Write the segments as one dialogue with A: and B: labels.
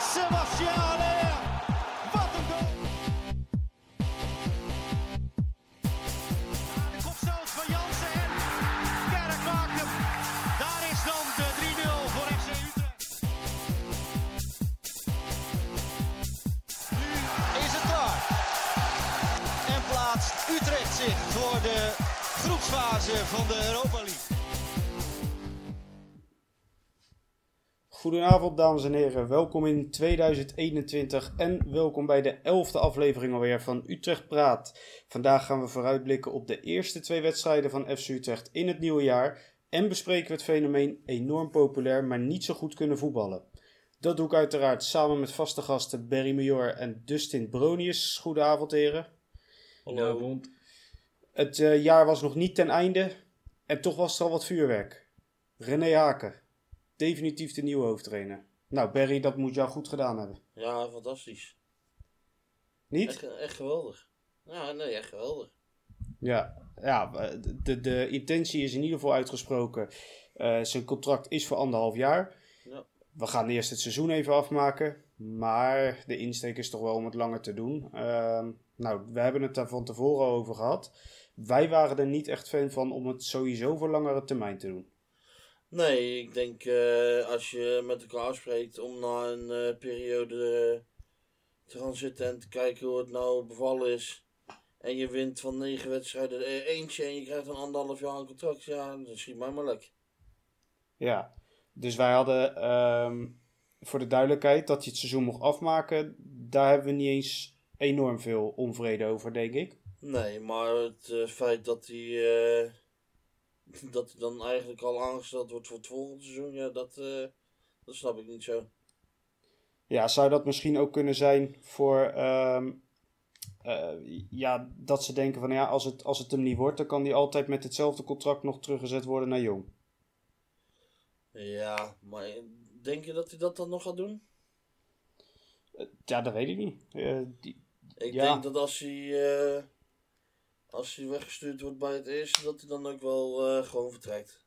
A: Haller. Wat een goal. De kopstoot van Jansen en Kerk maakt. Daar is dan de 3-0 voor FC Utrecht. Nu is het klaar. En plaatst Utrecht zich voor de groepsfase van de Europa League.
B: Goedenavond dames en heren, welkom in 2021 en welkom bij de elfde aflevering alweer van Utrecht Praat. Vandaag gaan we vooruitblikken op de eerste twee wedstrijden van FC Utrecht in het nieuwe jaar en bespreken we het fenomeen enorm populair, maar niet zo goed kunnen voetballen. Dat doe ik uiteraard samen met vaste gasten Barry Major en Dustin Bronius. Goedenavond heren.
C: Hallo.
B: Het eh, jaar was nog niet ten einde en toch was er al wat vuurwerk. René Haken, definitief de nieuwe hoofdtrainer. Nou Barry, dat moet jou goed gedaan hebben.
C: Ja, fantastisch.
B: Niet?
C: Echt, echt geweldig. Ja, nee, echt geweldig.
B: Ja, ja de, de intentie is in ieder geval uitgesproken. Eh, zijn contract is voor anderhalf jaar.
C: Ja.
B: We gaan eerst het seizoen even afmaken. Maar de insteek is toch wel om het langer te doen. Ehm, nou, we hebben het daar van tevoren over gehad. Wij waren er niet echt fan van om het sowieso voor langere termijn te doen.
C: Nee, ik denk eh, als je met elkaar afspreekt om na een eh, periode eh, te gaan zitten en te kijken hoe het nou bevallen is. En je wint van negen wedstrijden eentje en je krijgt een anderhalf jaar een contract. Ja, dan schiet mij maar lekker.
B: Ja, dus wij hadden ehm, voor de duidelijkheid dat je het seizoen mocht afmaken. Daar hebben we niet eens enorm veel onvrede over, denk ik.
C: Nee, maar het feit dat hij, dat hij dan eigenlijk al aangesteld wordt voor het volgende seizoen, ja, dat, eh, dat snap ik niet zo.
B: Ja, zou dat misschien ook kunnen zijn voor. ehm, eh, ja, dat ze denken van ja, als het, als het hem niet wordt, dan kan hij altijd met hetzelfde contract nog teruggezet worden naar jong.
C: Ja, maar denk je dat hij dat dan nog gaat doen?
B: Eh, ja, dat weet ik niet. Die,
C: Ik
B: Ja.
C: denk dat als hij, als hij weggestuurd wordt bij het eerste, dat hij dan ook wel eh, gewoon vertrekt.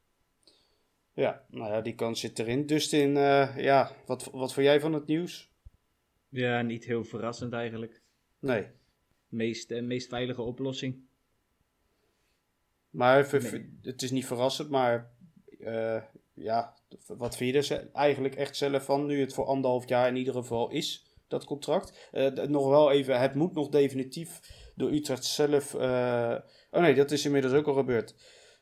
B: ja, nou ja, die kans zit erin. Dustin, eh ja, wat, wat vond jij van het nieuws?
D: Ja, niet heel verrassend eigenlijk.
B: Nee.
D: Meest, eh, meest veilige oplossing.
B: Maar
D: Nee.
B: het is niet verrassend, maar eh, ja, wat vind je er ze- eigenlijk echt zelf van nu het voor anderhalf jaar in ieder geval is, dat contract? Eh, nog wel even, het moet nog definitief door Utrecht zelf. eh, oh nee, dat is inmiddels ook al gebeurd.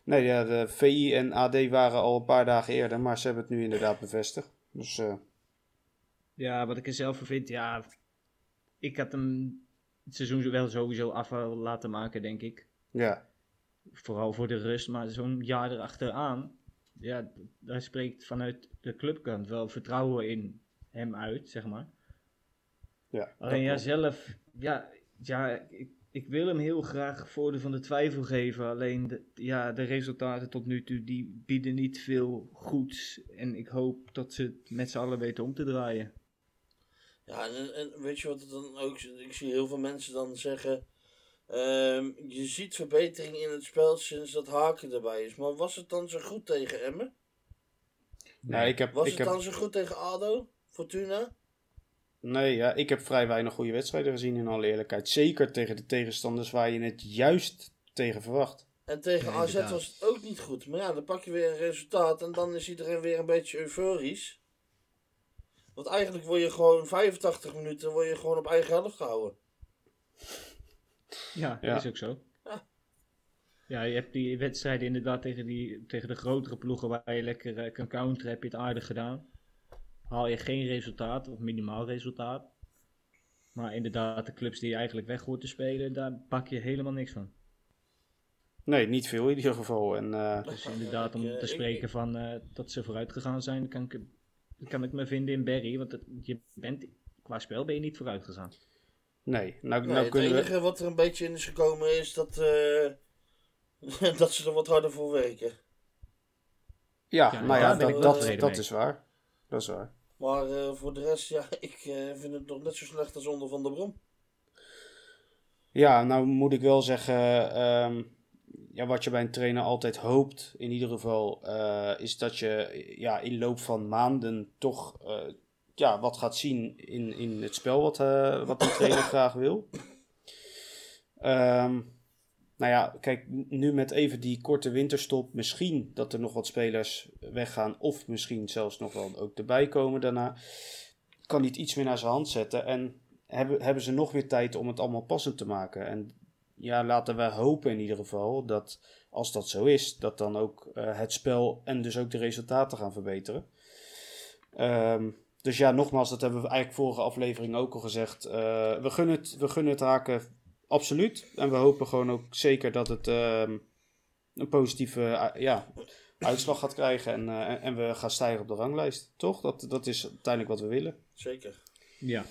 B: Nee, ja, de VI en AD waren al een paar dagen eerder, maar ze hebben het nu inderdaad bevestigd. Dus eh,
D: Ja, wat ik er zelf van vind, ja, ik had hem het seizoen wel sowieso af laten maken, denk ik.
B: ja,
D: Vooral voor de rust, maar zo'n jaar erachteraan, ja, daar spreekt vanuit de clubkant wel vertrouwen in hem uit, zeg maar.
B: Ja.
D: Alleen ja, zelf, ja, ja ik, ik wil hem heel graag voordeel van de twijfel geven. Alleen de, ja, de resultaten tot nu toe die bieden niet veel goeds. En ik hoop dat ze het met z'n allen weten om te draaien.
C: Ja, en, en weet je wat het dan ook... Ik zie heel veel mensen dan zeggen... ehm, je ziet verbetering in het spel sinds dat Haken erbij is. Maar was het dan zo goed tegen Emmen?
B: Nou, ik heb,
C: Was
B: ik
C: het
B: heb,
C: dan zo goed tegen ADO? Fortuna?
B: Nee, ja, ik heb vrij weinig goede wedstrijden gezien in alle eerlijkheid. Zeker tegen de tegenstanders waar je het juist tegen verwacht.
C: En tegen
D: Ja,
C: AZ
D: inderdaad.
C: was het ook niet goed. Maar ja, dan pak je weer een resultaat en dan is iedereen weer een beetje euforisch. Want eigenlijk word je gewoon 85 minuten word je gewoon op eigen helft gehouden.
D: Ja,
B: Ja.
D: is ook zo.
C: Ja.
D: Ja, je hebt die wedstrijden inderdaad tegen, die, tegen de grotere ploegen waar je lekker eh, kan counteren, heb je het aardig gedaan. Haal je geen resultaat of minimaal resultaat. Maar inderdaad, de clubs die je eigenlijk weg hoort te spelen, daar pak je helemaal niks van.
B: Nee, niet veel in ieder geval. En, eh,
D: Dus inderdaad, om
C: eh,
D: te spreken van eh, dat ze vooruit gegaan zijn, kan ik, kan ik me vinden in Barry. Want het, je bent, qua spel ben je niet vooruit gegaan.
B: nee, nou,
C: Nee,
B: nou
C: het
B: kunnen we...
C: enige wat er een beetje in is gekomen is dat, eh, dat ze er wat harder voor werken.
B: Ja,
D: Ja,
B: nou ja,
C: ben ik
B: dat, dat, is waar. Dat is waar.
C: Maar eh, voor de rest, ja, ik eh, vind het nog net zo slecht als onder Van der Brom.
B: Ja, nou moet ik wel zeggen, ehm, ja, wat je bij een trainer altijd hoopt, in ieder geval, eh, is dat je ja, in loop van maanden toch ja, wat gaat zien in, in het spel wat, wat de trainer graag wil. Ehm, nou ja, kijk, nu met even die korte winterstop, misschien dat er nog wat spelers weggaan, of misschien zelfs nog wel ook erbij komen daarna, kan hij het iets meer naar zijn hand zetten en hebben, hebben ze nog weer tijd om het allemaal passend te maken. En ja, laten we hopen in ieder geval dat als dat zo is, dat dan ook eh, het spel en dus ook de resultaten gaan verbeteren. Ehm, dus ja, nogmaals, dat hebben we eigenlijk vorige aflevering ook al gezegd. Eh, we, gunnen het, we gunnen het haken absoluut. En we hopen gewoon ook zeker dat het ehm, een positieve eh, ja, uitslag gaat krijgen. En, eh, en we gaan stijgen op de ranglijst. Toch? Dat, dat is uiteindelijk wat we willen.
C: Zeker.
D: Ja.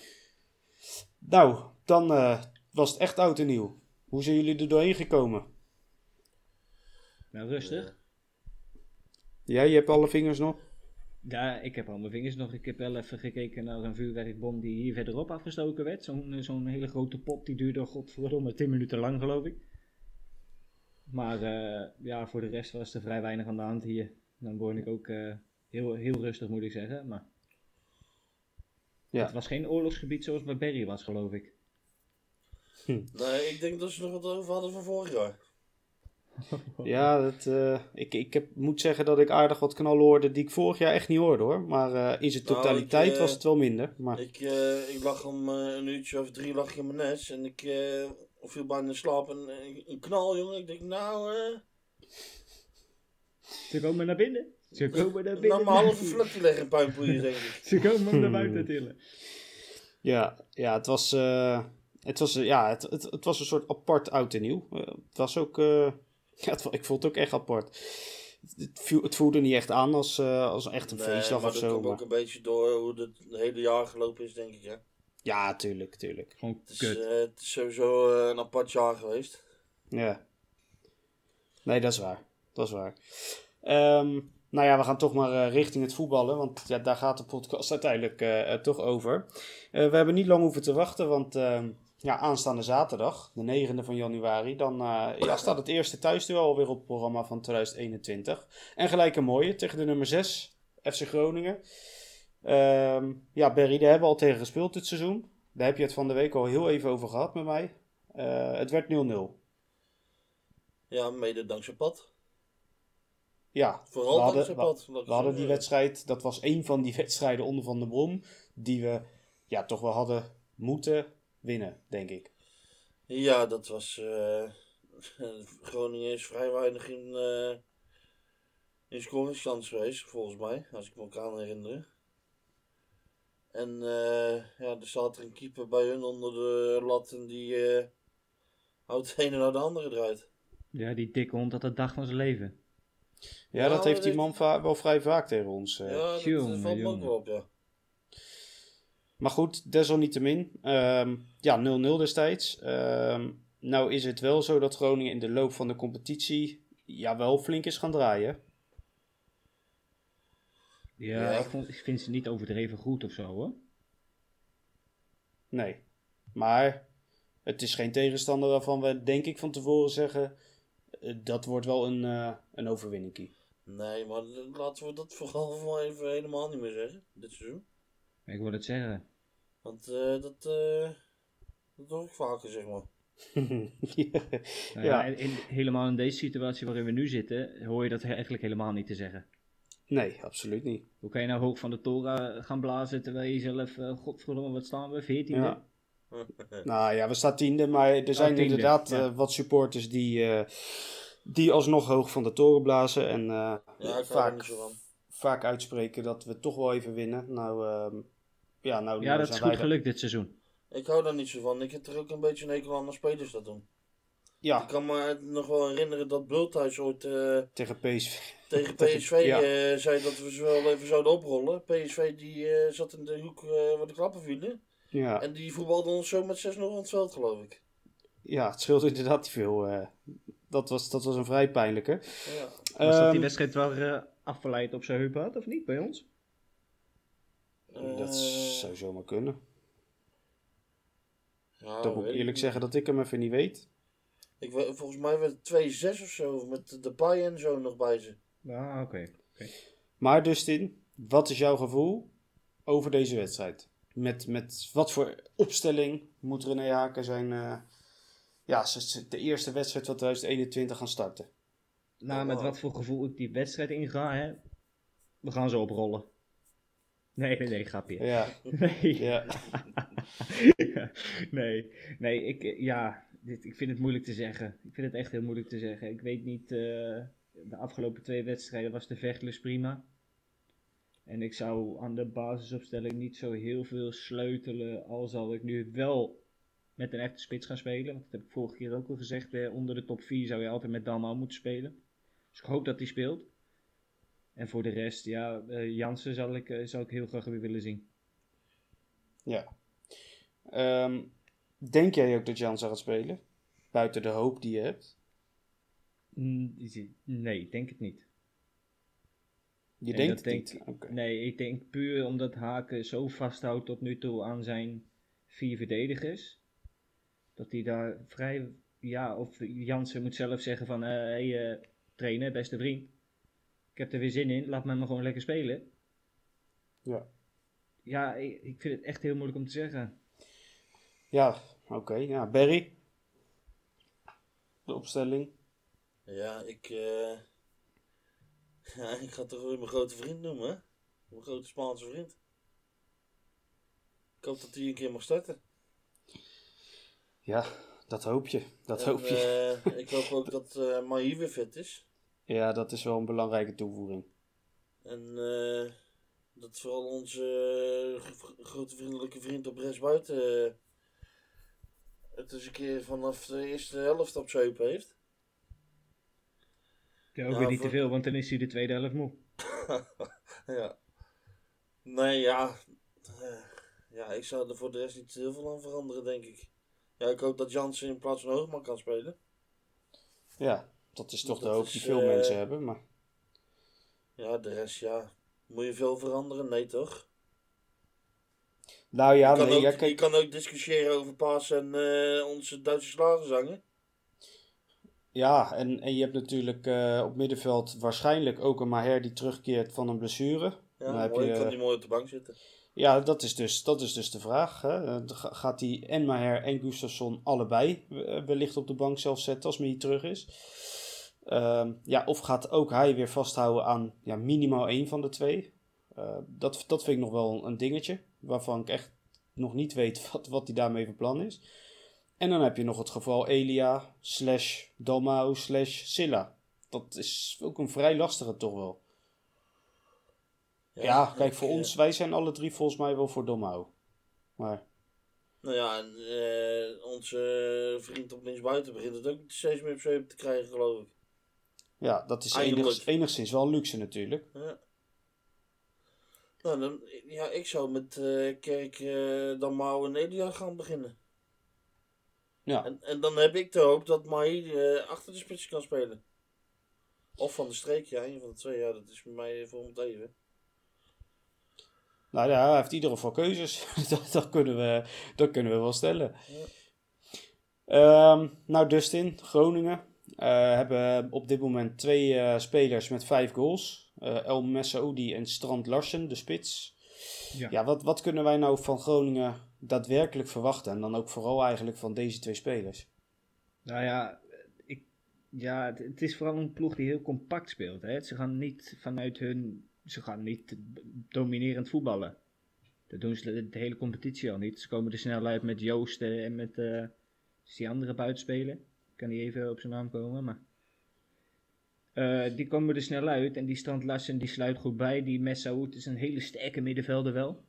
B: Nou, dan eh, was het echt oud en nieuw. Hoe zijn jullie er doorheen gekomen?
D: Nou, rustig.
B: Jij, je hebt alle vingers nog?
D: Ja, ik heb al mijn vingers nog. Ik heb wel even gekeken naar een vuurwerkbom die hier verderop afgestoken werd. Zo'n eh, zo'n hele grote pop, die duurde godverdomme 10 minuten lang geloof ik. Maar eh, ja, voor de rest was er vrij weinig aan de hand hier. Dan word ik ook eh, heel, heel rustig moet ik zeggen. Maar
B: Ja.
D: het was geen oorlogsgebied zoals bij Berry was geloof ik.
C: Nee, ik denk dat ze nog wat over hadden van vorig jaar.
B: Ja, dat, eh, ik, ik heb, moet zeggen dat ik aardig wat knallen hoorde die ik vorig jaar echt niet hoorde hoor. Maar eh, in zijn
C: Nou,
B: totaliteit
C: ik,
B: was het wel minder. Maar
C: Ik, eh, ik lag om een uurtje of drie lag ik in mijn nest en ik eh, viel bijna in slaap en een knal jongen. Ik denk nou, eh
D: Ze komen naar binnen. Ze komen naar binnen.
C: nou mijn halve flukje leggen in puinpoeier denk ik.
D: Ze komen om naar buiten tillen.
B: ja, ja, het was, eh, het, was, ja, het, het, het was een soort apart oud en nieuw. Het was ook, eh, ja, het, ik vond het ook echt apart. Het, viel- het voelde niet echt aan als, eh, als echt een
C: Nee,
B: feestdag
C: maar
B: of
C: dat
B: zo.
C: komt
B: maar-
C: ook een beetje door hoe het hele jaar gelopen is denk ik hè.
B: Ja, tuurlijk, tuurlijk.
D: Gewoon
C: Het is, eh, het is sowieso eh, een apart jaar geweest.
B: Ja. Nee, dat is waar. Dat is waar. Ehm, nou ja, we gaan toch maar eh, richting het voetballen, want ja, daar gaat de podcast uiteindelijk toch over. Eh, we hebben niet lang hoeven te wachten, want ehm, ja, aanstaande zaterdag, de 9e van januari, dan eh, ja, staat het eerste thuisduel alweer op het programma van 2021. En gelijk een mooie tegen de nummer 6, FC Groningen. Ehm, ja, Berry, daar hebben we al tegen gespeeld dit seizoen. Daar heb je het van de week al heel even over gehad met mij. Eh, het werd 0-0.
C: Ja, mede dankzij Pat.
B: Ja,
C: Vooral
B: we hadden,
C: dankzij
B: we, we hadden die
C: zeggen.
B: wedstrijd, dat was een van die wedstrijden onder Van der Brom, die we ja, toch wel hadden moeten winnen, denk ik.
C: Ja, dat was. eh, Groningen is vrij weinig in, eh in scoringskans geweest, volgens mij, als ik me kan herinneren. En eh, ja, er zat er een keeper bij hun onder de lat en die eh, houdt de ene naar de andere eruit.
D: Ja, die dikke hond had de dag van zijn leven.
B: Ja,
C: Ja,
B: dat heeft die man va- wel vrij vaak tegen ons. eh.
C: ja, dat, valt me ook
D: jongen.
C: wel op, ja.
B: Maar goed, desalniettemin, ehm ja, 0-0 destijds. Ehm, nou is het wel zo dat Groningen in de loop van de competitie ja, wel flink is gaan draaien.
D: Ja,
C: Ja.
D: Ik, vond, ik vind ze niet overdreven goed of zo hoor.
B: Nee. Maar het is geen tegenstander waarvan we denk ik van tevoren zeggen, eh, dat wordt wel een, eh een overwinningkie.
C: Nee, maar laten we dat vooral wel even helemaal niet meer zeggen, dit seizoen.
D: Ik wil het zeggen.
C: Want eh, dat, eh dat hoor ik vaker, zeg maar.
D: Nou
B: Ja.
D: ja. in, in- helemaal in deze situatie waarin we nu zitten, hoor je dat eigenlijk helemaal niet te zeggen.
B: Nee, absoluut niet.
D: Hoe kan je nou hoog van de toren gaan blazen terwijl je zelf, eh godverdomme, wat staan we, 14e?
B: Ja. Nou ja, we staan tiende, maar er zijn
D: tiende,
B: inderdaad
D: ja.
B: eh, wat supporters die, eh, die alsnog hoog van de toren blazen. En eh,
C: Ja, er
B: vaak, vaak uitspreken dat we toch wel even winnen. Nou, ehm, ja, nou,
D: Ja, dat is goed gelukt dit seizoen.
C: Ik hou daar niet zo van. Ik heb er ook een beetje een hekel aan als spelers dat doen.
B: Ja,
C: Ik kan me nog wel herinneren dat Bulthuis ooit eh,
B: tegen PSV.
C: tegen PSV
B: ja.
C: eh, zei dat we ze wel even zouden oprollen. PSV die eh, zat in de hoek eh, waar de klappen vielen.
B: Ja,
C: En die voetbalde ons zo met 6-0 rond het veld, geloof ik.
B: ja, het scheelt inderdaad niet veel. eh. dat, was, dat was een vrij pijnlijke.
C: Ja.
D: Was dat
B: Ehm,
D: die wedstrijd waar eh afgeleid op zijn heup had, of niet, bij ons?
B: Dat
C: Eh,
B: zou zomaar kunnen.
C: ja,
B: Dan moet ik eerlijk zeggen dat ik hem even niet weet.
C: Ik, weet- volgens mij werd het 2-6 of zo, met de paai en zo nog bij ze.
D: Ah, oké.
B: Maar Dustin, wat is jouw gevoel over deze wedstrijd. Met, met wat voor opstelling moet René Haken zijn... eh, ja, de eerste wedstrijd van 2021 gaan starten.
D: Nou, met wat voor gevoel ik die wedstrijd inga, hè. We gaan zo oprollen. Nee, nee, nee, grapje.
B: Ja,
D: Nee.
B: ja.
D: nee, nee, ik, eh, ja, dit, ik vind het moeilijk te zeggen. Ik vind het echt heel moeilijk te zeggen. Ik weet niet, eh, de afgelopen twee wedstrijden was de vechtlust prima. En ik zou aan de basisopstelling niet zo heel veel sleutelen, al zal ik nu wel met een echte spits gaan spelen. Want dat heb ik vorige keer ook al gezegd, eh, onder de top 4 zou je altijd met Dalmau moeten spelen. Dus ik hoop dat hij speelt. En voor de rest, ja, eh, Jansen zal ik, eh, zou ik heel graag weer willen zien.
B: ja. Ehm, denk jij ook dat Jansen gaat spelen? Buiten de hoop die je hebt.
D: Mm, Nee, ik denk het niet.
B: Je
D: En
B: denkt het
D: denk-
B: niet?
D: Nee, ik denk puur omdat Haken zo vasthoudt tot nu toe aan zijn vier verdedigers. Dat hij daar vrij. Ja, of Jansen moet zelf zeggen van: hé, hey, eh, trainer, beste vriend. Ik heb er weer zin in, laat me maar gewoon lekker spelen.
B: Ja.
D: Ja, ik, ik vind het echt heel moeilijk om te zeggen.
B: Ja, oké. Ja, Barry? De opstelling?
C: Ja, ik, eh, ja, ik ga toch weer mijn grote vriend noemen, hè? Mijn grote Spaanse vriend. Ik hoop dat hij een keer mag starten.
B: Ja, dat hoop je. Dat
C: En,
B: hoop je.
C: eh, ik hoop ook dat eh Mahi weer fit is.
B: Ja, dat is wel een belangrijke toevoeging.
C: En eh, dat vooral onze eh, gro- grote vriendelijke vriend op rechtsbuiten eh, het eens een keer vanaf de eerste helft op zeep heeft.
D: Ja, ook
C: Ja,
D: weer niet
C: voor-
D: te veel, want dan is hij de tweede helft moe.
C: ja. Nee, ja. Ja, ik zou er voor de rest niet heel veel aan veranderen, denk ik. Ja, ik hoop dat Jansen in plaats van Hoogman kan spelen.
B: Ja, dat is toch de hoop die veel
C: eh,
B: mensen hebben. Maar
C: Ja, de rest, ja. Moet je veel veranderen? Nee, toch?
B: nou ja,
C: je, kan
B: nee,
C: ook,
B: ja,
C: je kan ook discussiëren over Paas en eh, onze Duitse slagenzangen.
B: ja en, en je hebt natuurlijk eh, op middenveld waarschijnlijk ook een Maher die terugkeert van een blessure.
C: Ja,
B: Dan heb
C: mooi,
B: je-
C: kan die mooi op de bank zitten.
B: Ja, dat is dus, dat is dus de vraag. Hè? Eh, ga- Gaat hij en Maher en Gustafsson allebei eh, wellicht op de bank zelf zetten als Mie terug is? Ehm, ja, of gaat ook hij weer vasthouden aan ja, minimaal één van de twee? Eh, dat, dat vind ik nog wel een dingetje, waarvan ik echt nog niet weet wat, wat hij daarmee van plan is. En dan heb je nog het geval Elia slash Dalmau slash Silla. Dat is ook een vrij lastige toch wel. Ja, kijk,
C: ik,
B: voor
C: eh,
B: ons, wij zijn alle drie volgens mij wel voor Dalmau. Maar
C: Nou ja, en eh, onze vriend op linksbuiten begint het ook steeds meer op te krijgen, geloof ik.
B: Ja, dat is enigszins, enigszins wel luxe natuurlijk.
C: Ja. Nou, dan, ja, ik zou met eh, Kerk, eh Damau en Elia gaan beginnen.
B: Ja,
C: En, en dan heb ik de hoop dat Mahi eh, achter de spits kan spelen. Of van de streek, ja, een van de twee. Ja, dat is bij mij voor het even.
B: nou ja, hij heeft in ieder geval keuzes. dat, dat, kunnen we, dat kunnen we wel stellen.
C: Ja.
B: Ehm, nou, Dustin, Groningen. Eh, hebben op dit moment twee eh, spelers met vijf goals. Eh, El Messaoudi en Strand Larsen, de spits.
D: Ja.
B: Ja, wat, wat kunnen wij nou van Groningen daadwerkelijk verwachten? En dan ook vooral eigenlijk van deze twee spelers.
D: Nou ja, ik, ja het, het is vooral een ploeg die heel compact speelt. Hè. Ze gaan niet vanuit hun. Ze gaan niet dominerend voetballen. Dat doen ze de, hele competitie al niet. Ze komen er snel uit met Joost eh, en met. die andere buitenspeler? Ik kan niet even op zijn naam komen, maar. eh, die komen er snel uit en die Strand Larsen die sluit goed bij. Die Messaoud is een hele sterke middenvelder wel.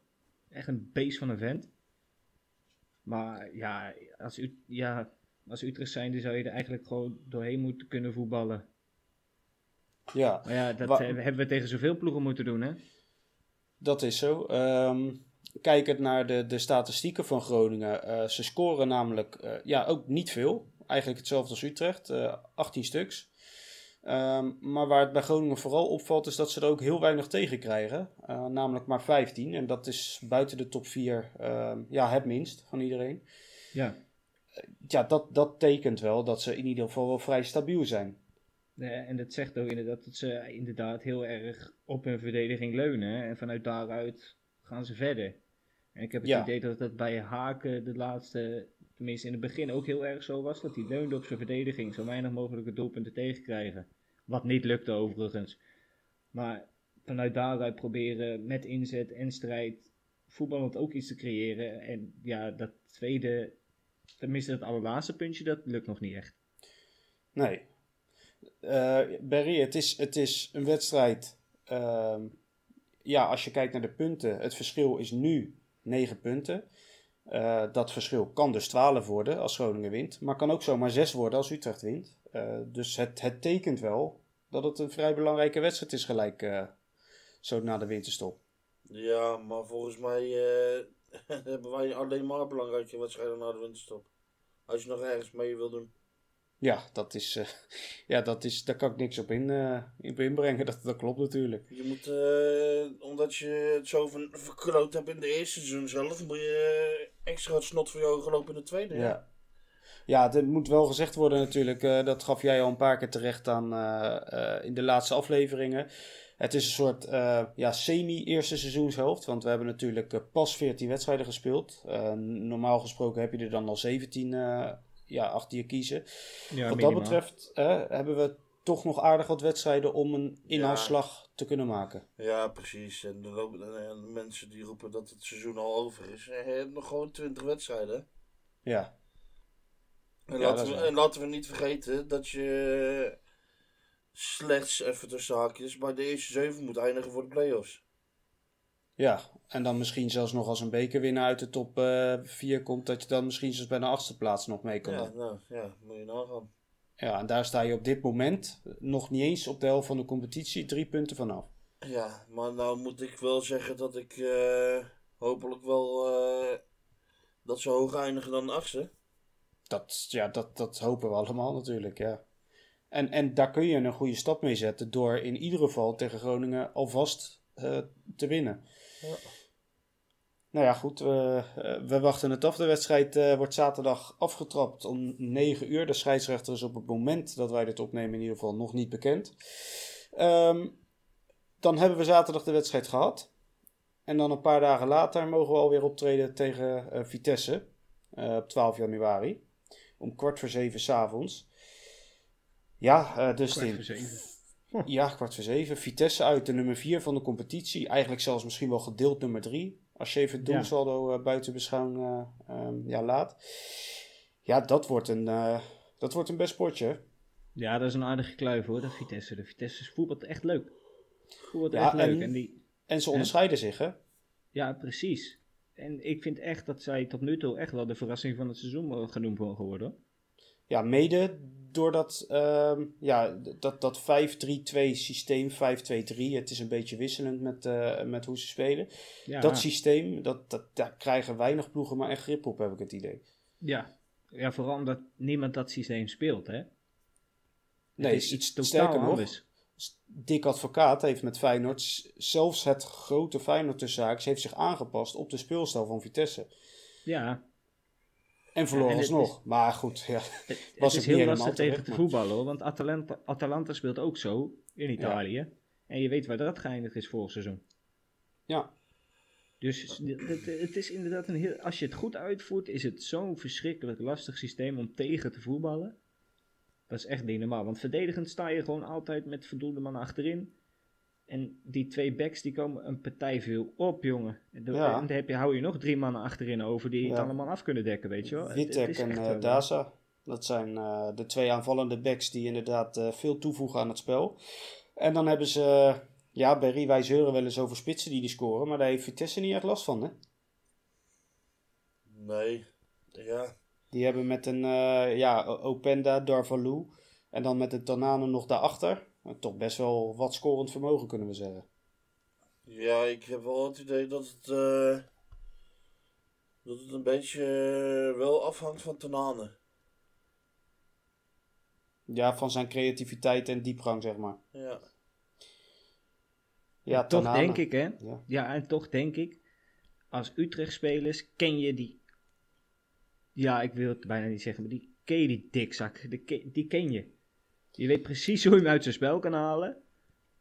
D: Echt een beest van een vent. Maar ja, als, u, ja, als Utrecht zijnde zou je er eigenlijk gewoon doorheen moeten kunnen voetballen.
B: Ja,
D: Maar ja, dat
B: Wa-
D: eh, hebben we tegen zoveel ploegen moeten doen, hè?
B: Dat is zo. Ehm kijkend naar de, de statistieken van Groningen. eh, ze scoren namelijk ja, ook niet veel. Eigenlijk hetzelfde als Utrecht. eh 18 stuks. Ehm, maar waar het bij Groningen vooral opvalt is dat ze er ook heel weinig tegen krijgen. Eh, namelijk maar 15. En dat is buiten de top 4 ehm, ja, het minst van iedereen.
D: Ja.
B: Ja, dat, dat tekent wel dat ze in ieder geval wel vrij stabiel zijn.
D: Eh, en dat zegt ook inderdaad dat ze inderdaad heel erg op hun verdediging leunen. En vanuit daaruit gaan ze verder. En ik heb het
B: Ja.
D: idee dat dat bij Haken de laatste, tenminste in het begin ook heel erg zo was. Dat hij leunde op zijn verdediging, zo weinig mogelijke doelpunten tegenkrijgen. Wat niet lukte overigens. Maar vanuit daaruit proberen met inzet en strijd voetballend ook iets te creëren. En ja, dat tweede, tenminste het allerlaatste puntje, dat lukt nog niet echt.
B: Nee. Eh Barry, het is, het is een wedstrijd. ehm, ja, als je kijkt naar de punten, het verschil is nu 9 punten. Eh, dat verschil kan dus 12 worden als Groningen wint, maar kan ook zomaar 6 worden als Utrecht wint. Eh, dus het, het tekent wel dat het een vrij belangrijke wedstrijd is gelijk eh, zo na de winterstop.
C: Ja, maar volgens mij hebben wij alleen maar belangrijke wedstrijden na de winterstop. Als je nog ergens mee wil doen.
B: Ja, dat is, ja, dat is, daar kan ik niks op, in, eh, op inbrengen. Dat, dat klopt natuurlijk.
C: Je moet, omdat je het zo van verkloot hebt in de eerste seizoen zelf, moet je extra het snot voor je ogen lopen in de tweede.
B: Ja. Ja, het moet wel gezegd worden natuurlijk. eh, dat gaf jij al een paar keer terecht aan eh, eh, in de laatste afleveringen. Het is een soort eh, ja, semi-eerste seizoenshelft. Want we hebben natuurlijk pas 14 wedstrijden gespeeld. Normaal gesproken heb je er dan al 17 eh, ja, achter je kiezen.
D: Ja,
B: wat dat betreft hebben we toch nog aardig wat wedstrijden om een inhaalslag te kunnen maken.
C: Ja, precies. En de, mensen die roepen dat het seizoen al over is. eh, hebt nog gewoon 20 wedstrijden.
B: Ja,
C: En,
B: Ja,
C: laten we, en laten we niet vergeten dat je slechts even tussen haakjes bij de eerste zeven moet eindigen voor de play-offs.
B: ja. En dan misschien zelfs nog als een bekerwinnaar uit de top 4 komt, dat je dan misschien zelfs bij de achtste plaats nog mee kan
C: Ja, nou, ja, moet je nagaan.
B: Ja, en daar sta je op dit moment nog niet eens op de helft van de competitie drie punten vanaf.
C: Ja, maar nou moet ik wel zeggen dat ik eh, hopelijk wel eh, dat ze hoger eindigen dan de achtste.
B: Dat, ja, dat, dat hopen we allemaal natuurlijk, ja. En, en daar kun je een goede stap mee zetten door in ieder geval tegen Groningen alvast eh, te winnen.
C: Ja.
B: Nou ja, goed, we, eh, we wachten het af. De wedstrijd eh, wordt zaterdag afgetrapt om 9 uur. De scheidsrechter is op het moment dat wij dit opnemen in ieder geval nog niet bekend. Ehm, dan hebben we zaterdag de wedstrijd gehad. En dan een paar dagen later mogen we alweer optreden tegen eh, Vitesse eh, op 12 januari. Om kwart voor zeven s'avonds. Ja, eh dus
D: Kwart voor zeven.
B: ja, kwart voor zeven. Vitesse uit de nummer 4 van de competitie. Eigenlijk zelfs misschien wel gedeeld nummer 3. Als je even het
D: Ja.
B: doelsaldo eh, buiten beschouwing eh, ehm, ja, laat. Ja, dat wordt een, eh, dat wordt een best potje.
D: Ja, dat is een aardige kluif hoor, dat Vitesse. De Vitesse voetbalt echt leuk. Voetbalt
B: Ja,
D: echt leuk.
B: en-
D: En die,
B: En ze onderscheiden zich, hè?
D: ja, precies. En ik vind echt dat zij tot nu toe echt wel de verrassing van het seizoen genoemd mogen worden.
B: Ja, mede doordat ehm, ja, dat, dat 5-3-2 systeem, 5-2-3, het is een beetje wisselend met, eh, met hoe ze spelen.
D: Ja,
B: Dat systeem, dat, dat, daar krijgen weinig ploegen maar echt grip op, heb ik het idee.
D: ja. ja, vooral omdat niemand dat systeem speelt, hè?
B: Nee,
D: het is
B: iets
D: totaal
B: sterker nog.
D: anders.
B: Dick Advocaat heeft met Feyenoord, zelfs het grote Feyenoord tussen haakjes, heeft zich aangepast op de speelstijl van Vitesse.
D: Ja,
B: En verloor
D: en het
B: alsnog. Maar goed, ja.
D: het, het
B: Was
D: is
B: het
D: heel
B: niet
D: lastig tegen te voetballen hoor. Want Atalanta, Atalanta speelt ook zo in Italië. En je weet waar dat geëindigd is vorig seizoen.
B: ja.
D: Dus het, het, is inderdaad een heel. Als je het goed uitvoert, is het zo'n verschrikkelijk lastig systeem om tegen te voetballen. Dat is echt niet normaal. Want verdedigend sta je gewoon altijd met voldoende mannen achterin. En die twee backs die komen een partij veel op, jongen. En dan,
B: Ja.
D: en dan heb je, hou je nog drie mannen achterin over die het allemaal af kunnen dekken, weet je wel. Is
B: en
D: wel-
B: Daza. Dat zijn eh, de twee aanvallende backs die inderdaad eh, veel toevoegen aan het spel. En dan hebben ze, ja, Berry, wij zeuren wel eens over spitsen die die scoren, maar daar heeft Vitesse niet echt last van, hè?
C: Nee, ja.
B: Die hebben met een, eh, ja, Openda, Darvalu en dan met de Tanane nog daarachter. Toch best wel wat scorend vermogen, kunnen we zeggen.
C: Ja, ik heb wel het idee dat het, eh, dat het een beetje eh, wel afhangt van Tanane.
B: Ja, van zijn creativiteit en diepgang, zeg maar.
C: Ja.
B: Ja,
D: En toch
B: Tanane.
D: denk ik, hè.
B: Ja.
D: Ja, en toch denk ik, als Utrecht-spelers ken je die... Ja, ik wil het bijna niet zeggen, maar die ken je die dikzak. Die ken je. Je weet precies hoe je hem uit zijn spel kan halen.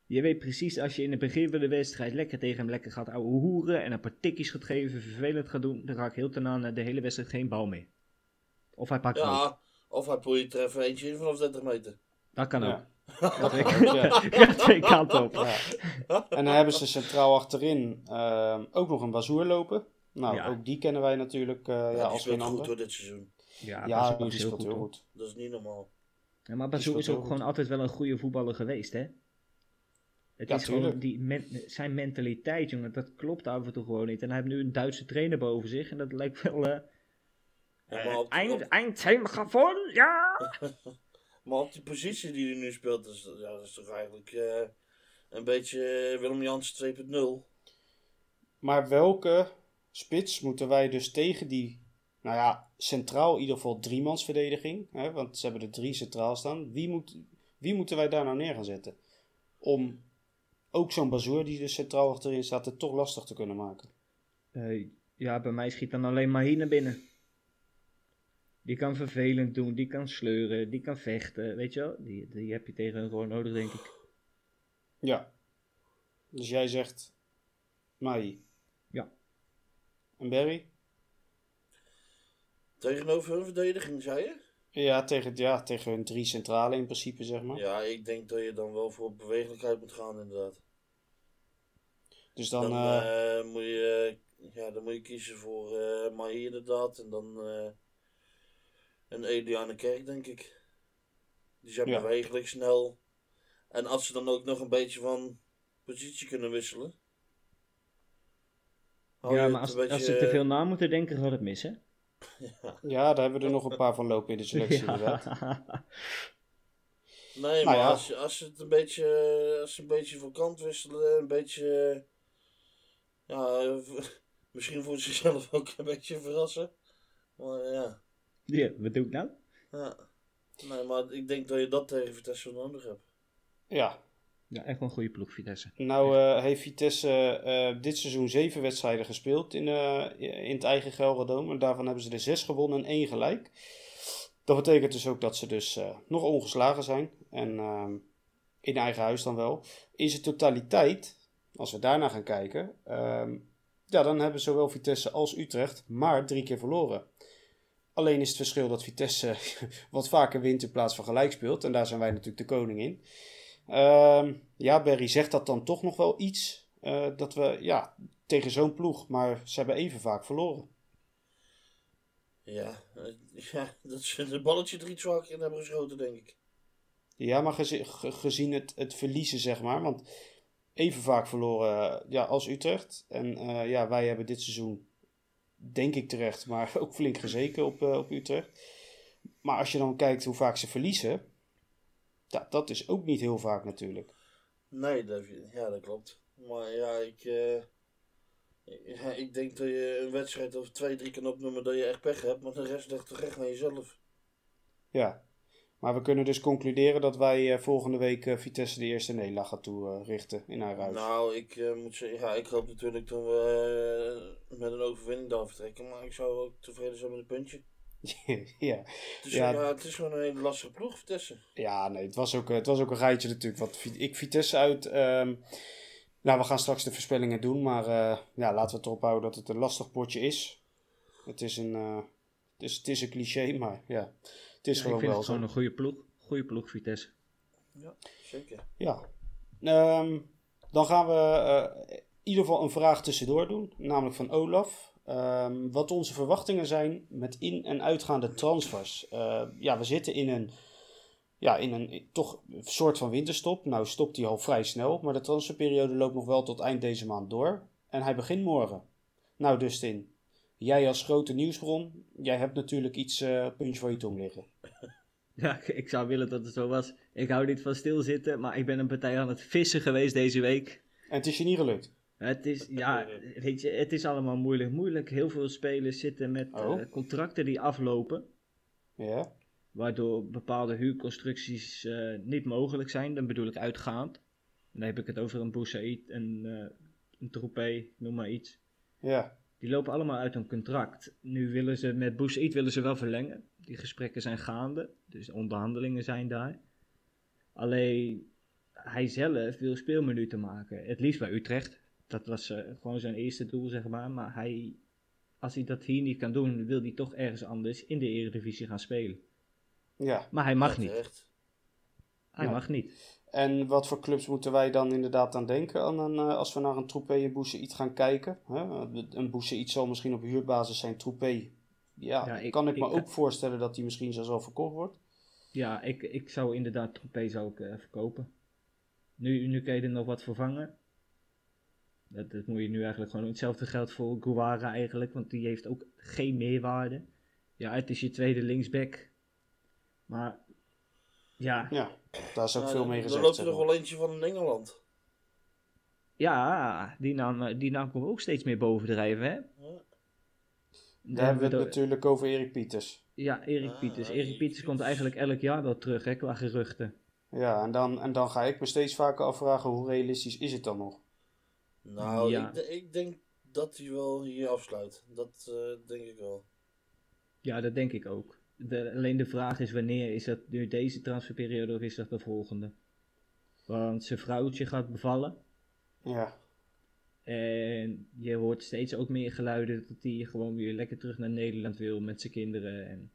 D: Je weet precies als je in het begin van de wedstrijd lekker tegen hem lekker gaat ouwe hoeren en een paar tikjes gaat geven, vervelend gaat doen, dan raakt heel aan de hele wedstrijd geen bal meer. Of hij pakt.
C: Ja, of hij probeert er even eentje in vanaf 30 meter.
D: Dat kan ook.
B: Ja.
D: Dat
B: Ja.
D: ja, twee kanten op.
B: Ja. En dan hebben ze centraal achterin ehm, ook nog een Bazoer lopen. Nou,
D: Ja.
B: ook die kennen wij natuurlijk eh, ja, als geen
C: goed
B: ander.
C: door dit seizoen.
D: Ja,
B: die
D: is heel
B: speelt
D: goed.
B: heel
D: hoor.
B: goed.
C: Dat is niet normaal.
D: Ja, maar Bazoer
B: speelt
D: is ook gewoon
B: goed.
D: altijd wel een goede voetballer geweest, hè? Het
B: Ja,
D: is gewoon die men- zijn mentaliteit, jongen. Dat klopt af en toe gewoon niet. En hij heeft nu een Duitse trainer boven zich. En dat lijkt wel... eh
C: Ja, op,
D: eind,
C: op,
D: eind ja!
C: maar op die positie die hij nu speelt, is, ja, dat is toch eigenlijk eh, een beetje Willem Jans 2.0.
B: Maar welke spits moeten wij dus tegen die, nou ja, centraal in ieder geval driemansverdediging, hè, want ze hebben er drie centraal staan. Wie, moet, wie moeten wij daar nou neer gaan zetten? Om ook zo'n Bazoer die dus centraal achterin staat, het toch lastig te kunnen maken.
D: Eh, ja, bij mij schiet dan alleen maar hier naar binnen. Die kan vervelend doen, die kan sleuren, die kan vechten, weet je wel? Die, die heb je tegen hem gewoon nodig, denk ik.
B: Ja. Dus jij zegt Mai.
D: Ja.
B: En Barry?
C: Tegenover hun verdediging, zei je?
B: Ja, tegen, ja, tegen hun drie centrale in principe, zeg maar.
C: Ja, ik denk dat je dan wel voor bewegelijkheid moet gaan, inderdaad.
B: Dus dan,
C: Dan,
B: eh,
C: eh, moet je, ja, dan moet je kiezen voor eh Mahir inderdaad. En dan eh, een Eliane Kerk, denk ik. Die zijn
B: Ja.
C: bewegelijk, snel. En als ze dan ook nog een beetje van positie kunnen wisselen.
D: ja, maar als,
C: een beetje-
D: als ze te veel na moeten denken, gaat het mis, hè?
B: ja, daar hebben we er nog een paar van lopen in de selectie inderdaad.
C: Nee,
B: Nou
C: maar
B: ja.
C: als, je- als ze het een beetje, als ze een beetje van kant wisselen, een beetje, ja, misschien voor zichzelf ook een beetje verrassen. Maar ja,
D: ja, wat doe ik nou?
C: ja. Nee, maar ik denk dat je dat tegen Vitesse nodig hebt.
B: Ja,
D: Ja, echt wel een goede ploeg, Vitesse.
B: nou eh, heeft Vitesse eh, dit seizoen zeven wedstrijden gespeeld in, eh, in het eigen Gelredome. En daarvan hebben ze er zes gewonnen en één gelijk. Dat betekent dus ook dat ze dus nog ongeslagen zijn. En ehm, in eigen huis dan wel. In zijn totaliteit, als we daarna gaan kijken, ehm, ja, dan hebben zowel Vitesse als Utrecht maar drie keer verloren. Alleen is het verschil dat Vitesse wat vaker wint in plaats van gelijk speelt. En daar zijn wij natuurlijk de koning in. Ehm, ja, Berry zegt dat dan toch nog wel iets. eh, dat we, ja, tegen zo'n ploeg, maar ze hebben even vaak verloren.
C: Ja, eh, ja dat ze de balletje er iets vaker in hebben geschoten, denk ik.
B: Ja, maar gezi- ge- gezien het, het verliezen, zeg maar. Want even vaak verloren eh, ja, als Utrecht. En ja, wij hebben dit seizoen, denk ik terecht, maar ook flink gezeken op, op Utrecht. Maar als je dan kijkt hoe vaak ze verliezen, ja, dat is ook niet heel vaak natuurlijk.
C: Nee, dat, ja, dat klopt. Maar ja, ik, eh, ja, ik denk dat je een wedstrijd of twee, drie kan opnoemen dat je echt pech hebt. Maar de rest ligt toch echt aan jezelf.
B: Ja, maar we kunnen dus concluderen dat wij eh, volgende week eh, Vitesse de eerste nederlaag gaan toerichten in haar huis.
C: Nou, ik moet zeggen, ja, ik hoop natuurlijk dat we met een overwinning daar vertrekken. Maar ik zou ook tevreden zijn met een puntje.
B: ja.
C: Het is,
B: Ja.
C: ja. het is gewoon een hele lastige ploeg, Vitesse.
B: ja, nee, het was, ook, het was ook een rijtje natuurlijk. Want Vi- ik Vitesse uit. ehm, nou, we gaan straks de voorspellingen doen, maar eh, ja, laten we het erop houden dat het een lastig potje is. Het is een, eh, het is, het is een cliché, maar ja, het is
D: ik
B: gewoon
D: vind
B: wel
D: het
B: zo.
D: gewoon een goede ploeg. Goede ploeg, Vitesse.
C: Ja, zeker.
B: Ja. Ehm, dan gaan we eh, in ieder geval een vraag tussendoor doen, namelijk van Olaf. Ehm, wat onze verwachtingen zijn met in- en uitgaande transfers. Eh, ja, we zitten in een, ja, in een toch soort van winterstop. Nou stopt die al vrij snel, maar de transferperiode loopt nog wel tot eind deze maand door. En hij begint morgen. Nou Dustin, jij als grote nieuwsbron, jij hebt natuurlijk iets puntje van je tong liggen.
D: Ja, ik zou willen dat het zo was. Ik hou niet van stilzitten, maar ik ben een partij aan het vissen geweest deze week.
B: En het is je niet gelukt.
D: Het is, ja, weet je, het is allemaal moeilijk. Moeilijk. Heel veel spelers zitten met
B: Oh.
D: eh, contracten die aflopen.
B: Ja,
D: Waardoor bepaalde huurconstructies eh, niet mogelijk zijn. Dan bedoel ik uitgaand. Dan heb ik het over een Boussaïd, een, eh een Troepé, noem maar iets.
B: ja,
D: Die lopen allemaal uit een contract. Nu willen ze met Boussaïd willen ze wel verlengen. Die gesprekken zijn gaande. Dus onderhandelingen zijn daar. Alleen, hij zelf wil speelminuten maken. Het liefst bij Utrecht. Dat was eh, gewoon zijn eerste doel, zeg maar. Maar hij, als hij dat hier niet kan doen, wil hij toch ergens anders in de Eredivisie gaan spelen.
B: Ja.
D: Maar hij mag niet.
C: terecht.
D: Hij
B: Ja.
D: mag niet.
B: En wat voor clubs moeten wij dan inderdaad aan denken aan een, eh, als we naar een Troepé en Boussaïd gaan kijken? Hè? Een Boussaïd zal misschien op huurbasis zijn. Troepé, ja,
D: Ja, ik-
B: kan ik me
D: ik-
B: ook voorstellen dat die misschien zelfs al verkocht wordt.
D: Ja, ik, ik zou inderdaad Troepé zou ik, eh, verkopen. Nu, nu kun je er nog wat vervangen. Dat, dat moet je nu eigenlijk gewoon doen. Hetzelfde geldt voor Guevara eigenlijk, want die heeft ook geen meerwaarde. Ja, het is je tweede linksback. Maar ja,
B: Ja, daar is ook
C: Ja,
B: veel
C: er-
B: mee
C: Er
B: gezegd.
C: loopt er nog wel eentje van in Engeland.
D: ja die, naam, eh, die naam komt ook steeds meer bovendrijven, hè?
C: Ja.
B: Daar hebben we het natuurlijk over Erik Pieters.
D: Ja, Erik
C: Ah,
D: Pieters.
C: Erik
D: Erik Pieters
C: Pieters.
D: komt eigenlijk elk jaar wel terug, hè, qua geruchten.
B: Ja, en dan, en dan ga ik me steeds vaker afvragen hoe realistisch is het dan nog?
C: Nou,
D: Ja.
C: ik, ik denk dat hij wel hier afsluit. Dat eh, denk ik wel.
D: Ja, dat denk ik ook. De, alleen de vraag is wanneer is dat nu deze transferperiode of is dat de volgende? Want zijn vrouwtje gaat bevallen.
B: Ja,
D: En je hoort steeds ook meer geluiden dat hij gewoon weer lekker terug naar Nederland wil met zijn kinderen. En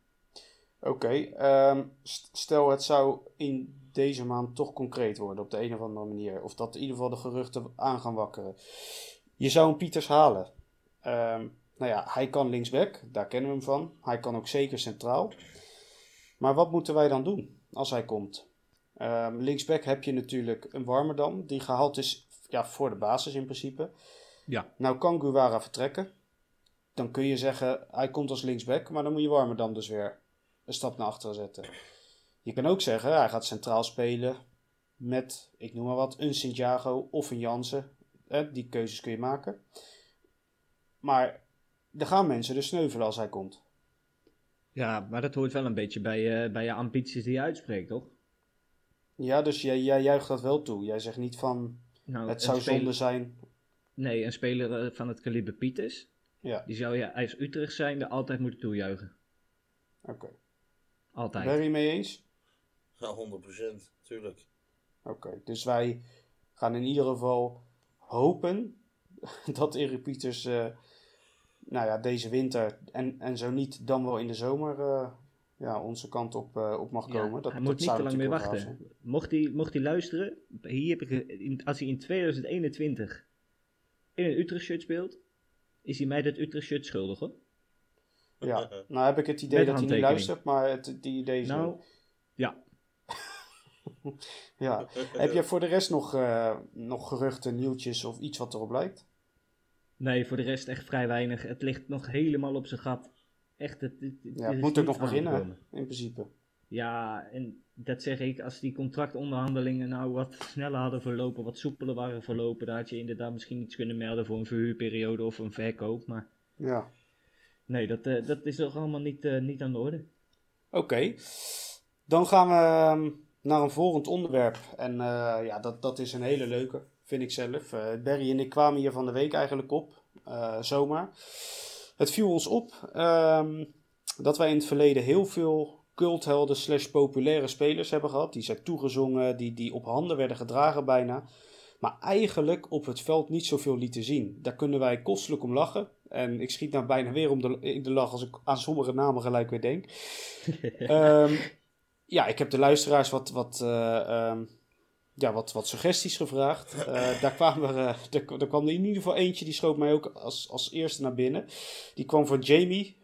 B: oké. ehm, st- stel het zou in deze maand toch concreet worden op de een of andere manier. Of dat in ieder geval de geruchten aan gaan wakkeren. Je zou een Pieters halen. Ehm, nou ja, hij kan linksback, daar kennen we hem van. Hij kan ook zeker centraal. Maar wat moeten wij dan doen als hij komt? Ehm, linksback heb je natuurlijk een Warmerdam, die gehaald is ja, voor de basis in principe.
D: Ja.
B: Nou kan Guevara vertrekken. Dan kun je zeggen, hij komt als linksback, maar dan moet je Warmerdam dus weer een stap naar achteren zetten. Je kan ook zeggen, hij gaat centraal spelen met, ik noem maar wat, een Santiago of een Jansen. Die keuzes kun je maken. Maar er gaan mensen dus sneuvelen als hij komt.
D: ja, maar dat hoort wel een beetje bij, eh, bij je ambities die je uitspreekt, toch?
B: Ja, dus jij, jij juicht dat wel toe. Jij zegt niet van,
D: Nou,
B: het zou
D: speler-
B: zonde zijn.
D: Nee, een speler eh, van het kaliber Pieters,
B: Ja,
D: die zou je als Utrecht zijnde altijd moeten toejuichen.
B: oké.
D: Altijd.
B: Ben je het mee eens?
C: Ja, 100%, tuurlijk.
B: Oké, dus wij gaan in ieder geval hopen dat Erik Pieters, eh, nou ja, deze winter en, en zo niet, dan wel in de zomer eh, ja, onze kant op, eh, op mag
D: Ja,
B: komen. Dat,
D: hij
B: dat
D: moet niet te lang meer wachten. Mocht hij, mocht hij luisteren, hier heb ik, in, als hij in 2021 in een Utrecht shirt speelt, is hij mij dat Utrecht shirt schuldig hoor.
B: Ja, nou heb ik het idee dat hij niet luistert, maar het die idee is
D: Nou, ja.
B: Ja. Heb jij voor de rest nog, eh, nog geruchten, nieuwtjes of iets wat erop lijkt?
D: Nee, voor de rest echt vrij weinig. Het ligt nog helemaal op zijn gat. Echt, het, het, het
B: Ja, het moet ook nog beginnen, in principe.
D: Ja, en dat zeg ik, als die contractonderhandelingen nou wat sneller hadden verlopen, wat soepeler waren verlopen, dan had je inderdaad misschien iets kunnen melden voor een verhuurperiode of een verkoop. Maar
B: Ja.
D: Nee, dat, eh, dat is nog allemaal niet, eh, niet aan de orde.
B: Oké, dan gaan we ehm, naar een volgend onderwerp. En eh, ja, dat, dat is een hele leuke, vind ik zelf. Barry en ik kwamen hier van de week eigenlijk op, zomaar. Het viel ons op ehm, dat wij in het verleden heel veel culthelden slash populaire spelers hebben gehad. Die zijn toegezongen, die, die op handen werden gedragen bijna. Maar eigenlijk op het veld niet zoveel lieten zien. Daar kunnen wij kostelijk om lachen. En ik schiet nou bijna weer om de, in de lach als ik aan sommige namen gelijk weer denk. Ehm, ja, ik heb de luisteraars wat, wat, eh, ehm, ja, wat, wat suggesties gevraagd. Eh, daar, kwam er, eh, er, kwam er in ieder geval eentje, die schoot mij ook als, als eerste naar binnen. Die kwam van Jamie.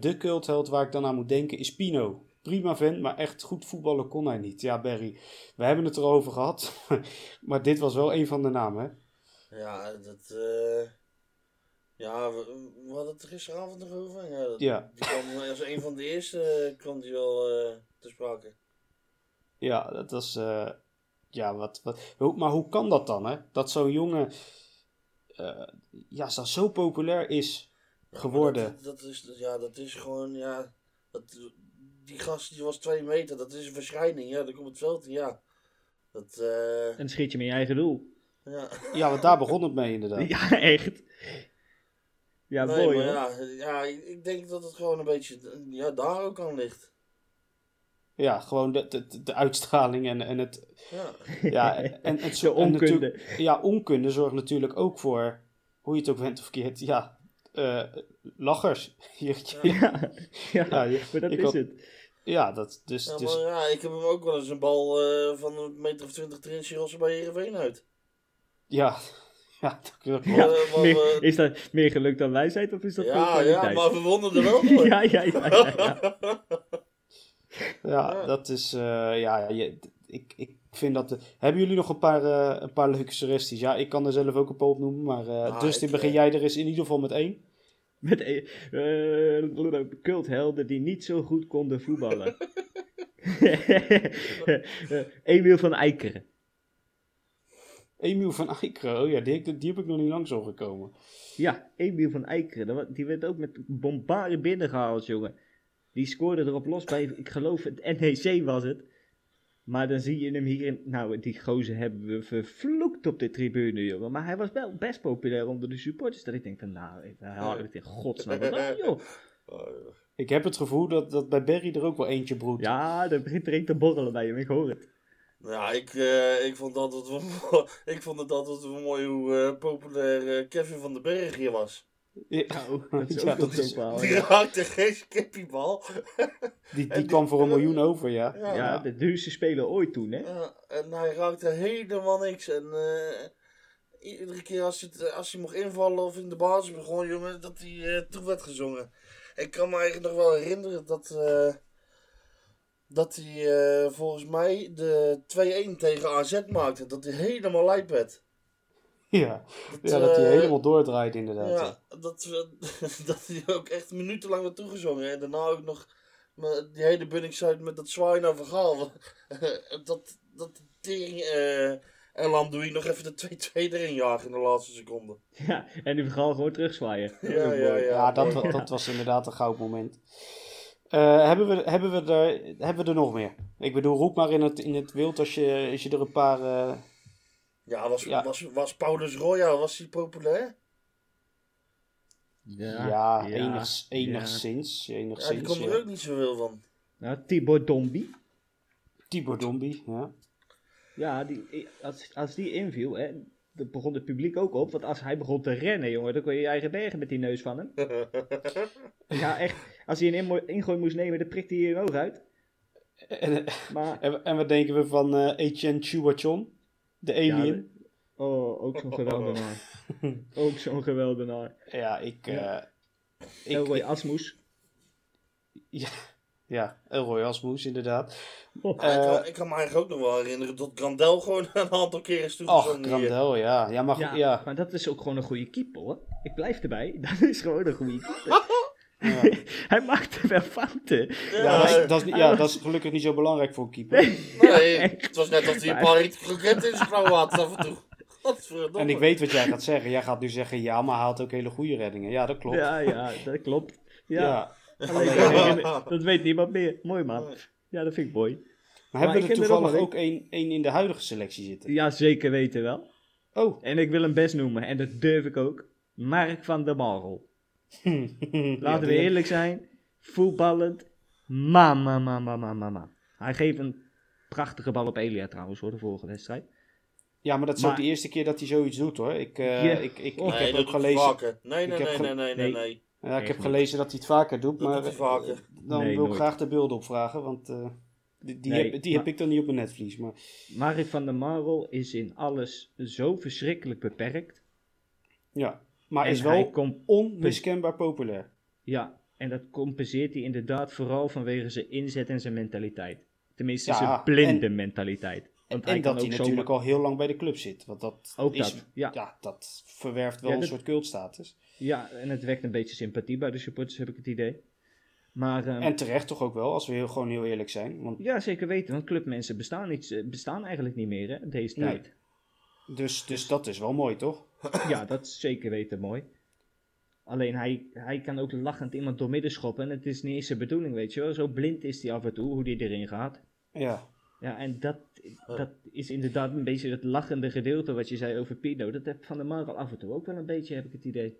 B: De cultheld waar ik dan aan moet denken is Pino. Prima vent, maar echt goed voetballen kon hij niet. Ja, Barry, we hebben het erover gehad. maar dit was wel een van de namen, hè?
C: Ja, dat... eh ja, we, we hadden het er gisteravond nog over. Ja, dat,
B: Ja.
C: Die kwam als een van de eerste eh, kwam die wel eh, te sprake.
B: Ja, dat was. ja, wat, wat, maar hoe kan dat dan, hè? Dat zo'n jongen. ja, dat zo populair is
C: Ja,
B: geworden.
C: maar Dat, dat, is, ja, dat is gewoon, ja... Dat, die gast die was twee meter, dat is een verschijning. Ja, dat komt het veld in, ja. Dat, eh
D: En dan schiet je met je eigen doel.
C: ja.
B: Ja, want daar begon het mee, inderdaad.
D: Ja, echt. Ja,
C: nee,
D: mooi
C: ja, ja, ik- denk dat het gewoon een beetje ja, daar ook aan ligt.
B: Ja, gewoon de, de, de uitstraling en, en het...
C: Ja.
B: Ja, en, het natuurlijk-
D: onkunde.
B: ja, onkunde zorgt natuurlijk ook voor, hoe je het ook went of keert, ja, eh, lachers.
D: Ja, ja,
B: Ja, je-
D: maar dat is
B: had-
D: het.
B: Ja, dat, dus,
C: Ja,
B: dus
C: maar ja, ik heb hem ook wel eens een bal eh, van een meter of twintig erin rossen bij Heerenveen uit.
B: ja, ja, dat klopt.
D: Ja,
C: maar
D: meer- is dat meer geluk dan wijsheid of is dat
C: ja, ja, maar we wonnen er wel voor.
D: ja, ja, ja, ja, ja.
B: Ja,
C: Ja.
B: dat is, eh, ja, je, ik, ik vind dat, de- hebben jullie nog een paar, eh, een paar leuke suggesties? Ja, ik kan er zelf ook een paar opnoemen, maar eh
C: Nou,
B: Dustin,
C: ik,
B: begin jij er eens in ieder geval met één.
D: Met eh, culthelden die niet zo goed konden voetballen. Emiel van Eikeren.
B: Emiel van Eikeren, oh ja, die, die heb ik nog niet langs zo gekomen.
D: Ja, Emiel van Eikeren. Die werd ook met bombaren binnengehaald, jongen. Die scoorde erop los bij, ik geloof het NEC was het. Maar dan zie je hem hier in... Nou, die gozer hebben we vervloekt op de tribune, jongen. Maar hij was wel best populair onder de supporters. Dat ik denk van, nou, haal ik het in godsnaam joh.
C: Oh,
B: Ik heb het gevoel dat, dat bij Berry er ook wel eentje broedt.
D: Ja, er begint er een te borrelen bij hem, ik hoor het.
C: Ja, ik, eh, ik, vond altijd wel, mo- ik vond het altijd wel mooi hoe eh, populair eh, Kevin van den Berg hier was.
B: Ja,
D: dat is
B: Ja,
D: ook
B: dat
D: nog zo'n
B: is-
D: verhaal.
C: Die
D: Ja,
C: raakte geen skippiebal.
B: die, die kwam voor een miljoen over, ja.
C: Ja.
D: Ja, de duurste speler ooit toen, hè.
C: Ja, en hij raakte helemaal niks. En eh, iedere keer als, het, als hij mocht invallen of in de basis begon, jongen, dat hij eh toe werd gezongen. Ik kan me eigenlijk nog wel herinneren dat, eh, dat hij eh, volgens mij de 2-1 tegen AZ maakte. Dat hij helemaal lijp werd.
B: Ja,
C: Dat,
B: ja dat hij
C: eh,
B: helemaal doordraait inderdaad. ja.
C: Ja, dat, we- dat hij ook echt minutenlang werd toegezongen. En daarna ook nog met die hele Bunningsuit met dat zwaai naar verhaal. dat dat ding. eh en Landouille nog even de 2-2 erin jagen in de laatste seconde.
D: Ja, en die verhaal gewoon terugzwaaien.
C: Ja, ja, ja.
B: Ja, dat, dat was inderdaad een goud moment. Eh, hebben, we, hebben, we er, hebben we er nog meer? Ik bedoel, roep maar in het, in het wild als je, als je er een paar... eh,
C: Ja, was,
B: Ja.
C: Was, was Paulus Roya, was hij populair?
B: ja,
D: ja,
B: enigs,
D: ja.
B: enigszins.
C: Ja, die
B: enigszins
C: kon er
B: ja.
C: ook niet zoveel van.
D: Nou, Tibor Dombi.
B: Tibor Dombi, ja.
D: Ja, die, als, als die inviel, hè, dan begon het publiek ook op. Want als hij begon te rennen, jongen, dan kon je je eigen bergen met die neus van hem. Ja, echt. Als hij een ingooi moest nemen, dan prikte hij je oog uit.
B: En,
D: Maar,
B: en, en wat denken we van eh Etienne Chouachon? De alien?
D: oh, ook zo'n geweldenaar. ook zo'n geweldenaar.
B: Ja, ik... eh
D: Ja.
B: ik,
D: Elroy Asmus.
B: ja, ja, Elroy Asmus, inderdaad.
D: Oh,
C: Ja, ik,
B: Eh,
C: kan, ik kan me eigenlijk ook nog wel herinneren dat Grandel gewoon een aantal keer is
B: Ach,
C: toegezongen. hier.
B: Grandel, ja. Ja, maar goed,
D: ja,
B: ja.
D: maar dat is ook gewoon een goede keeper, hoor. Ik blijf erbij. Dat is gewoon een goede keeper.
B: Ja.
D: hij maakte wel fouten.
C: Ja,
B: Ja, dat is, dat, ja, dat is gelukkig niet zo belangrijk voor een keeper.
C: nee, het was net alsof hij een
D: Maar-
C: paar kroketten in zijn klauw had af en toe. Godverdomme.
B: En ik weet wat jij gaat zeggen. Jij gaat nu zeggen, ja, maar hij had ook hele goede reddingen. Ja, dat klopt. Ja,
D: Ja, dat klopt. Ja, alleen, dat herinner- dat weet niemand meer. Mooi, man. Ja, dat vind ik mooi.
B: Maar hebben
D: ik
B: we er
D: er
B: toevallig ook één één in de huidige selectie zitten?
D: Ja, zeker weten wel.
B: Oh.
D: En ik wil hem best noemen, en dat durf ik ook. Mark van der Marel. Laten we eerlijk zijn. Voetballend. Mama, mama, mama, mama. Hij geeft een prachtige bal op Elia trouwens, voor de vorige wedstrijd.
B: Ja, maar dat is
D: Maar-
B: ook de eerste keer dat hij zoiets doet hoor. Ik, eh,
D: Ja.
B: ik, ik, ik
C: nee,
B: heb
C: dat
B: ook gelezen,
C: vaker. Nee, nee,
B: Ik heb
C: nee,
B: ge-
C: nee, nee, nee,
D: nee.
C: nee.
B: ja, ik
D: Echt
B: heb
D: niet.
B: gelezen dat hij het vaker doet.
C: Dat
B: maar
C: doet hij vaker.
B: eh, dan
D: Nee,
B: wil ik graag de beelden opvragen. Want eh, die, die,
D: Nee,
B: heb, die
D: maar-
B: heb ik dan niet op mijn netvlies. Maar
D: Mark van der Marel is in alles zo verschrikkelijk beperkt.
B: ja, maar
D: en
B: is wel onmiskenbaar populair.
D: Ja, en dat compenseert hij inderdaad vooral vanwege zijn inzet en zijn mentaliteit. Tenminste,
B: Ja,
D: zijn blinde
B: en-
D: mentaliteit.
B: En,
D: Want
B: en
D: hij kan
B: dat hij natuurlijk
D: zomaar...
B: al heel lang bij de club zit. Want dat,
D: Ook
B: is,
D: dat, ja.
B: ja, dat verwerft wel
D: Ja,
B: een soort cultstatus.
D: Ja, en het wekt een beetje sympathie bij de supporters, heb ik het idee. Maar ehm,
B: En terecht toch ook wel, als we heel, gewoon heel eerlijk zijn. Want
D: ja, zeker weten, want clubmensen bestaan, niet, eh, bestaan eigenlijk niet meer hè, deze
B: Nee.
D: tijd.
B: dus, dus dat is wel mooi, toch?
D: Ja, dat is zeker weten mooi. Alleen hij, hij kan ook lachend iemand doormidden schoppen en het is niet eens zijn bedoeling, weet je wel. Zo blind is hij af en toe, hoe hij erin gaat.
B: Ja.
D: Ja, en dat, dat is inderdaad een beetje het lachende gedeelte wat je zei over Pino. Dat heb Van der Marel af en toe ook wel een beetje, heb ik het idee.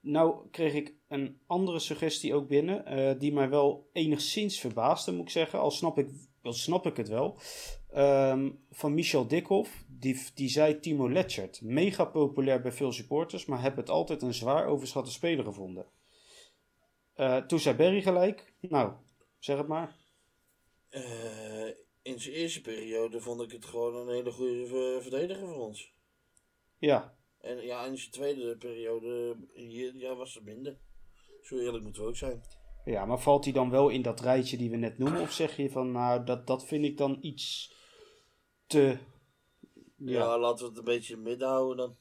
B: nou kreeg ik een andere suggestie ook binnen, eh, die mij wel enigszins verbaasde, moet ik zeggen. Al snap ik, al snap ik het wel. Ehm, van Michel Dikhoff, die, die zei Timo Letchert. Mega populair bij veel supporters, maar heb het altijd een zwaar overschatte speler gevonden. Eh, toen zei Berry gelijk. Nou, zeg het maar.
C: Eh, in zijn eerste periode vond ik het gewoon een hele goede ver- verdediger voor ons.
B: Ja,
C: En ja, in zijn tweede periode hier, ja, was het minder. Zo eerlijk moeten we ook zijn.
B: Ja, maar valt hij dan wel in dat rijtje die we net noemen? Of zeg je van, nou, dat, dat vind ik dan iets te...
C: Ja,
B: Ja,
C: laten we het een beetje in het midden houden dan.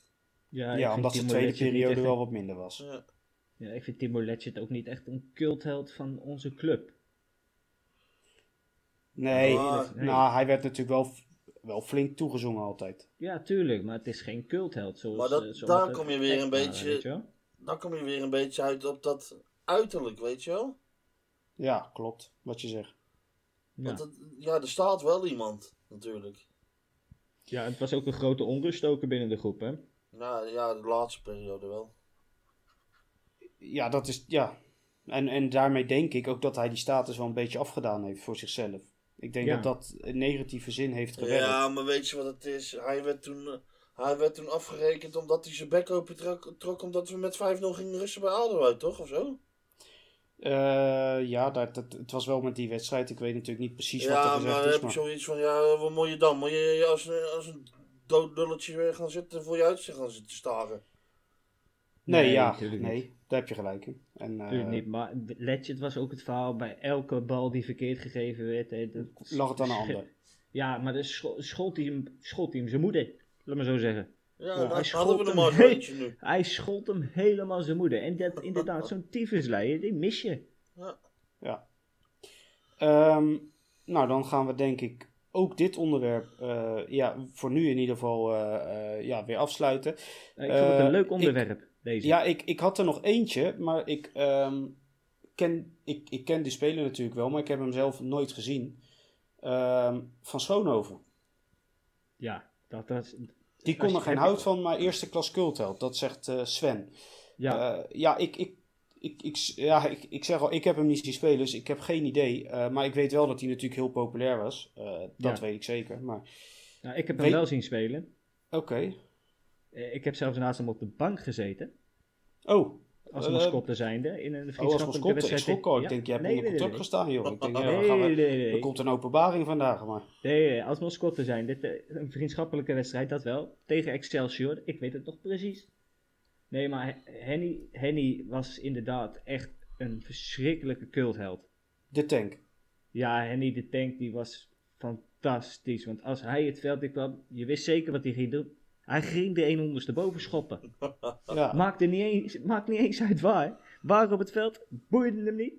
D: Ja,
B: ja omdat de tweede periode
D: echt
B: wel wat minder was.
C: Ja.
D: Ja, ik vind Timo Letchert ook niet echt een cultheld van onze club.
B: Nee,
C: Ah,
D: nee.
B: nou, hij werd natuurlijk wel, wel flink toegezongen altijd.
D: Ja, tuurlijk, maar het is geen cultheld. Zoals,
C: Maar dat-
D: eh, zoals
C: daar
D: het
C: kom je weer een beetje-? Dan kom je weer een beetje uit op dat uiterlijk, weet je wel?
B: Ja, klopt, wat je zegt.
D: Ja.
C: Want het, ja, er staat wel iemand, natuurlijk.
D: ja, het was ook een grote onrust ook binnen de groep, hè?
C: Nou ja, de laatste periode wel.
B: Ja, dat is, ja. En, en daarmee denk ik ook dat hij die status wel een beetje afgedaan heeft voor zichzelf. Ik denk
D: Ja.
B: dat dat in negatieve zin heeft gewerkt.
C: Ja, maar weet je wat het is? Hij werd toen, eh, hij werd toen afgerekend omdat hij zijn bek open trok, trok omdat we met 5-0 gingen rusten bij uit, toch? Of zo?
B: Eh, ja, dat, dat, het was wel met die wedstrijd. Ik weet natuurlijk niet precies wat er
C: Ja,
B: gezegd
C: maar dan
B: is.
C: heb je
B: Maar...
C: zoiets van, ja, wat moet je dan? Moet je als, een- als een dood dulletje weer gaan zitten voor je uitzicht gaan zitten staren?
B: Nee,
D: Nee,
B: ja, nee,
D: niet.
B: daar heb je gelijk in. En, eh,
D: Natuurlijk niet, maar Letchert was ook het verhaal bij elke bal die verkeerd gegeven werd. Dat,
B: lag het aan een ander.
D: Ja, maar dan scho- schold hij hem, schold hij hem zijn moeder. Laat maar zo zeggen.
C: Ja,
D: hij
C: daar hadden we
D: hem
C: maar nu.
D: Hij schold hem helemaal zijn moeder. En dat inderdaad, zo'n tyfusleier, die mis je.
B: Ja. Ehm, nou, dan gaan we denk ik ook dit onderwerp, eh, ja, voor nu in ieder geval, eh, eh, ja, weer afsluiten.
D: Ik vond het een leuk
B: ik-
D: onderwerp, deze.
B: Ja, ik, ik had er nog eentje, maar ik, ehm, ken, ik, ik ken die speler natuurlijk wel, maar ik heb hem zelf nooit gezien. Ehm, van Schoonhoven.
D: Ja, dat was...
B: Die kon er geen hout van, maar eerste klas cultheld. Dat zegt eh, Sven.
D: Ja,
B: Ja, ja ik, ik, ik, ik, ja ik, ik zeg al, ik heb hem niet zien spelen, dus ik heb geen idee. Eh, maar ik weet wel dat hij natuurlijk heel populair was. Eh, dat
D: Ja.
B: weet ik zeker. Maar
D: nou, ik heb hem
B: weet-
D: wel zien spelen.
B: oké.
D: Eh, Ik heb zelfs naast hem op de bank gezeten.
B: Oh,
D: Als
B: Eh,
D: mascotte zijnde. In een
B: oh als
D: vriendschappelijke.
B: Ik
D: wedstrijd.
B: schrok al. Ik denk, je hebt onder
D: nee,
B: contract gestaan, joh. Ik denk, er komt een openbaring vandaag, maar...
D: Nee, als mascotte zijn. Dit, eh, een vriendschappelijke wedstrijd, dat wel. Tegen Excelsior. Ik weet het nog precies. Nee, maar Henny, Henny was inderdaad echt een verschrikkelijke cultheld.
B: De tank.
D: Ja, Henny de Tank, die was fantastisch. Want als hij het veld in kwam, je wist zeker wat hij ging doen. Hij ging de een ondersteboven schoppen.
B: Ja,
D: Maakte niet eens, maakt niet eens uit waar. Waar op het veld, boeide hem niet.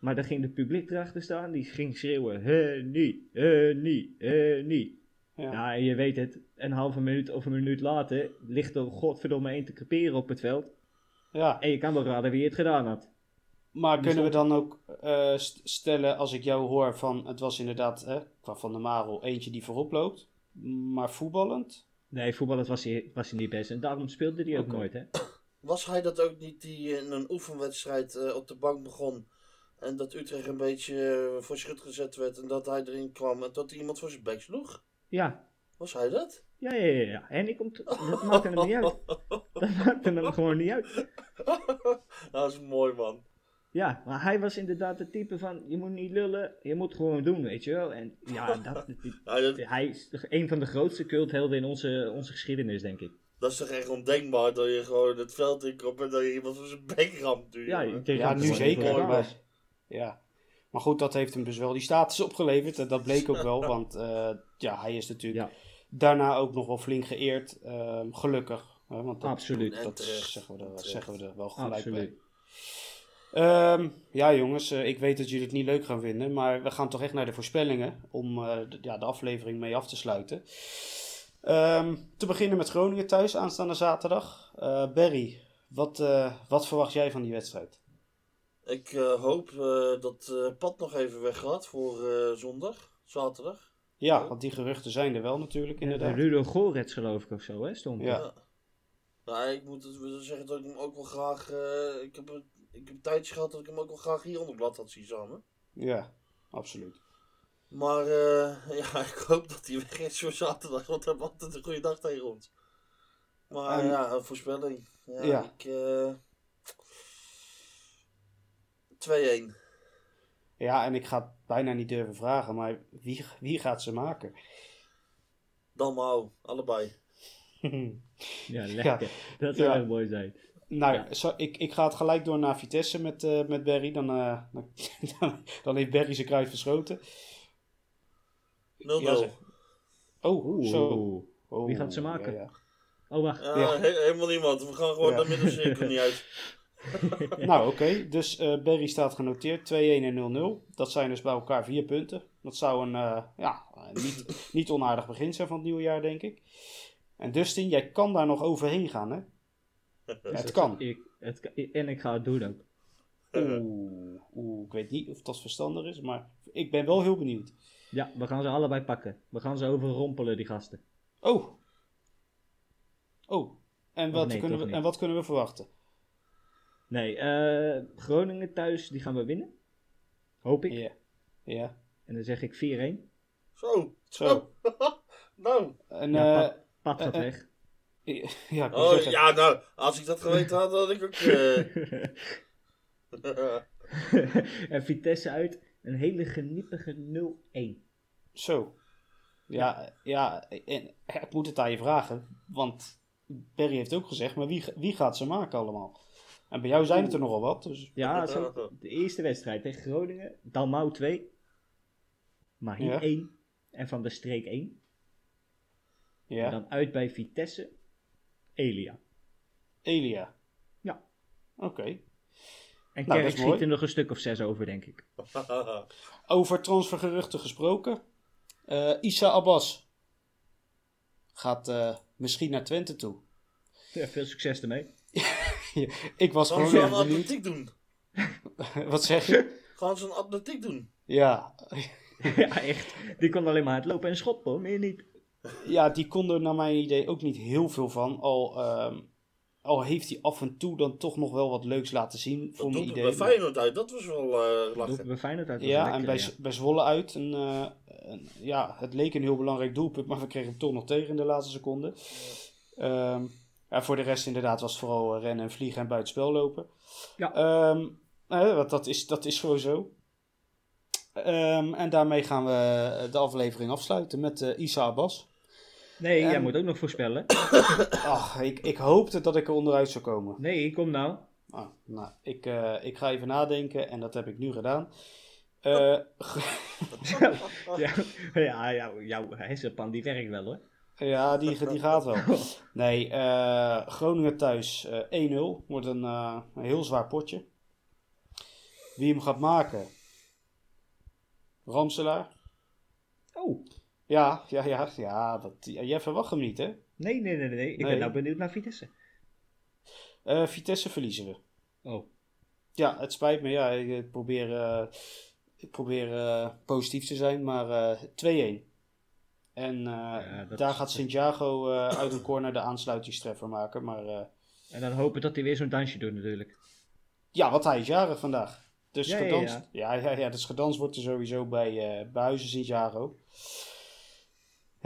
D: Maar dan ging het publiek erachter staan, die ging schreeuwen, Henny, Henny, Henny.
B: ja.
D: Ja, en je weet het, een halve minuut of een minuut later ligt er godverdomme één te creperen op het veld.
B: ja.
D: En je kan wel raden wie het gedaan had.
B: Maar kunnen we dan ook eh, st- stellen, als ik jou hoor van... Het was inderdaad, hè, qua Van der Marel, eentje die voorop loopt. Maar voetballend?
D: Nee, voetballend was hij, was hij niet best en daarom speelde hij ook nooit, hè.
C: Was hij dat ook niet die in een oefenwedstrijd eh, op de bank begon? En dat Utrecht een beetje eh, voor schut gezet werd en dat hij erin kwam en dat hij iemand voor zijn bek sloeg?
D: Ja,
C: Was hij dat?
D: ja, ja, ja. ja. En ik komt, dat maakte hem niet uit. Dat maakte hem gewoon niet uit.
C: dat is mooi man.
D: Ja, maar hij was inderdaad het type van, je moet niet lullen, je moet gewoon doen, weet je wel. En ja, dat,
C: Ja, dat,
D: hij is een van de grootste culthelden in onze, onze geschiedenis, denk ik.
C: dat is toch echt ondenkbaar dat je gewoon het veld in komt en dat je iemand voor zijn bek ramt. nu,
D: Ja,
B: nu zeker. Maar,
D: was.
B: ja. maar goed, dat heeft hem dus wel die status opgeleverd. En dat bleek ook wel, want eh, ja, hij is natuurlijk
D: Ja,
B: daarna ook nog wel flink geëerd. Ehm, gelukkig. Hè, want dat,
D: Absoluut.
B: Dat
C: terecht.
B: zeggen we, er, zeggen we er wel gelijk
D: absoluut.
B: bij. Ehm, ja, jongens, eh, ik weet dat jullie het niet leuk gaan vinden, maar we gaan toch echt naar de voorspellingen om eh, de, ja, de aflevering mee af te sluiten. Ehm, te beginnen met Groningen thuis aanstaande zaterdag. Eh Barry, wat, eh, wat verwacht jij van die wedstrijd?
C: Ik eh, hoop eh, dat Pat nog even weggaat voor eh, zondag, zaterdag.
B: Ja, want die geruchten zijn er wel natuurlijk,
D: De
B: inderdaad.
D: Rudo Gorets geloof ik of zo, hè, stond.
B: Ja.
C: Ja, ik moet het zeggen dat ik hem ook wel graag. eh, ik, heb een, ik heb een tijdje gehad dat ik hem ook wel graag hier onder blad had zien samen.
B: Ja, absoluut.
C: Maar eh, ja, ik hoop dat hij weg is voor zaterdag, want hij heeft altijd een goede dag tegen ons. Maar
B: En-
C: ja, een voorspelling. Ja,
B: Ja.
C: ik. eh 2-1.
B: Ja, en ik ga het bijna niet durven vragen, maar wie, wie gaat ze maken?
C: Dalmau, allebei.
D: Ja, lekker. Dat zou
B: Ja.
D: echt mooi zijn.
B: Nou,
D: Ja.
B: zo, ik, ik ga het gelijk door naar Vitesse met, eh, met Barry. Dan, eh, dan, dan, heeft Barry zijn kruid verschoten.
C: 0-0.
B: Ja, zeg. Oh,
D: Oeh.
B: zo. Oh,
D: Wie gaat ze maken?
B: ja, ja.
D: Oh, wacht.
C: Ja. he- helemaal niemand. We gaan gewoon
B: Ja.
C: de middencirkel niet uit.
B: Nou, oké. Dus eh Barry staat genoteerd. 2-1 en 0-0. Dat zijn dus bij elkaar vier punten. Dat zou een eh, ja, niet, niet onaardig begin zijn van het nieuwe jaar, denk ik. En Dustin, jij kan daar nog overheen gaan, hè? het kan.
D: Ik, het, kan- en ik ga het doen ook.
B: Oeh, oeh, ik weet niet of dat verstandig is, maar ik ben wel heel benieuwd.
D: Ja, we gaan ze allebei pakken. We gaan ze overrompelen, die gasten.
B: Oh. Oh. En wat,
D: nee,
B: kunnen, we,
D: niet.
B: en wat kunnen we verwachten?
D: Nee, eh, Groningen thuis, die gaan we winnen. Hoop ik.
B: Ja. Ja.
D: En dan zeg ik 4-1.
C: Zo.
B: Zo.
C: nou.
B: En,
D: Ja,
B: eh,
D: Pat, Pat gaat weg.
B: Ja,
C: Oh,
B: zeggen,
C: ja, nou. Als ik dat geweten had, had ik ook. eh,
D: en Vitesse uit, een hele geniepige 0-1.
B: Zo. Ja, ja, en ik moet het aan je vragen, want Perry heeft ook gezegd, maar wie, wie gaat ze maken allemaal? En bij jou zijn het er nogal wat, dus
D: Ja, zo, de eerste wedstrijd tegen Groningen, Dalmau 2, Mahir
B: Ja.
D: 1 en Van der Streek 1. En
B: ja.
D: dan uit bij Vitesse, Elia.
B: Elia.
D: Ja.
B: Oké.
D: En
B: Nou,
D: Kerk schiet er nog een stuk of zes over, denk ik.
B: Over transfergeruchten gesproken. Eh Issa Abbas gaat eh, misschien naar Twente toe.
D: Ja, veel succes ermee.
B: Ik was
C: Gaan
B: gewoon
C: ze atletiek doen?
B: Wat zeg je?
C: Gaan ze een atletiek doen?
B: Ja.
D: ja, echt. Die kon alleen maar hardlopen en schoppen, meer niet.
B: Ja, die kon er naar mijn idee ook niet heel veel van. Al, ehm, al heeft hij af en toe dan toch nog wel wat leuks laten zien, voor
C: Dat
B: mijn idee.
C: bij Feyenoord uit. Dat was wel eh
D: Doet
C: lachen.
D: we Feyenoord uit. was
B: Ja,
D: lekker,
B: en bij,
D: ja.
B: bij Zwolle uit. Een, eh, een- ja, het leek een heel belangrijk doelpunt, maar we kregen hem toch nog tegen in de laatste seconde. Ehm, ja, voor de rest inderdaad was het vooral eh, rennen en vliegen en buitenspel lopen.
D: Ja.
B: Ehm, nou want dat, is, dat is. Ehm, en daarmee gaan we de aflevering afsluiten met eh Isa Abbas.
D: Nee, jij
B: En-
D: moet ook nog voorspellen.
B: Ach, ik, ik hoopte dat ik er onderuit zou komen.
D: Nee, kom nou.
B: Ah, nou, ik, eh, ik ga even nadenken en dat heb ik nu gedaan. Eh,
D: ja, ja, jouw hersenpan die werkt wel hoor.
B: Ja, die, die gaat wel. Nee, eh, Groningen thuis eh 1-0. Wordt een, een heel zwaar potje. Wie hem gaat maken? Ramselaar.
D: Oh,
B: Ja, ja, ja, ja, dat, jij verwacht hem niet, hè?
D: nee, nee, nee, nee. Ik
B: Nee.
D: ben nou benieuwd naar Vitesse.
B: Eh, Vitesse verliezen we.
D: Oh,
B: Ja, het spijt me. Ja, ik probeer, eh, ik probeer eh, positief te zijn, maar eh 2-1. En eh,
D: Ja, dat
B: daar gaat Santiago eh uit een corner de aansluitingstreffer maken. Maar eh,
D: en dan hopen dat hij weer zo'n dansje doet natuurlijk.
B: Ja, want hij is jarig vandaag. Dus
D: Ja, ja,
B: gedanst, ja, ja. Ja, dus gedanst wordt er sowieso bij, eh bij Huizen Santiago.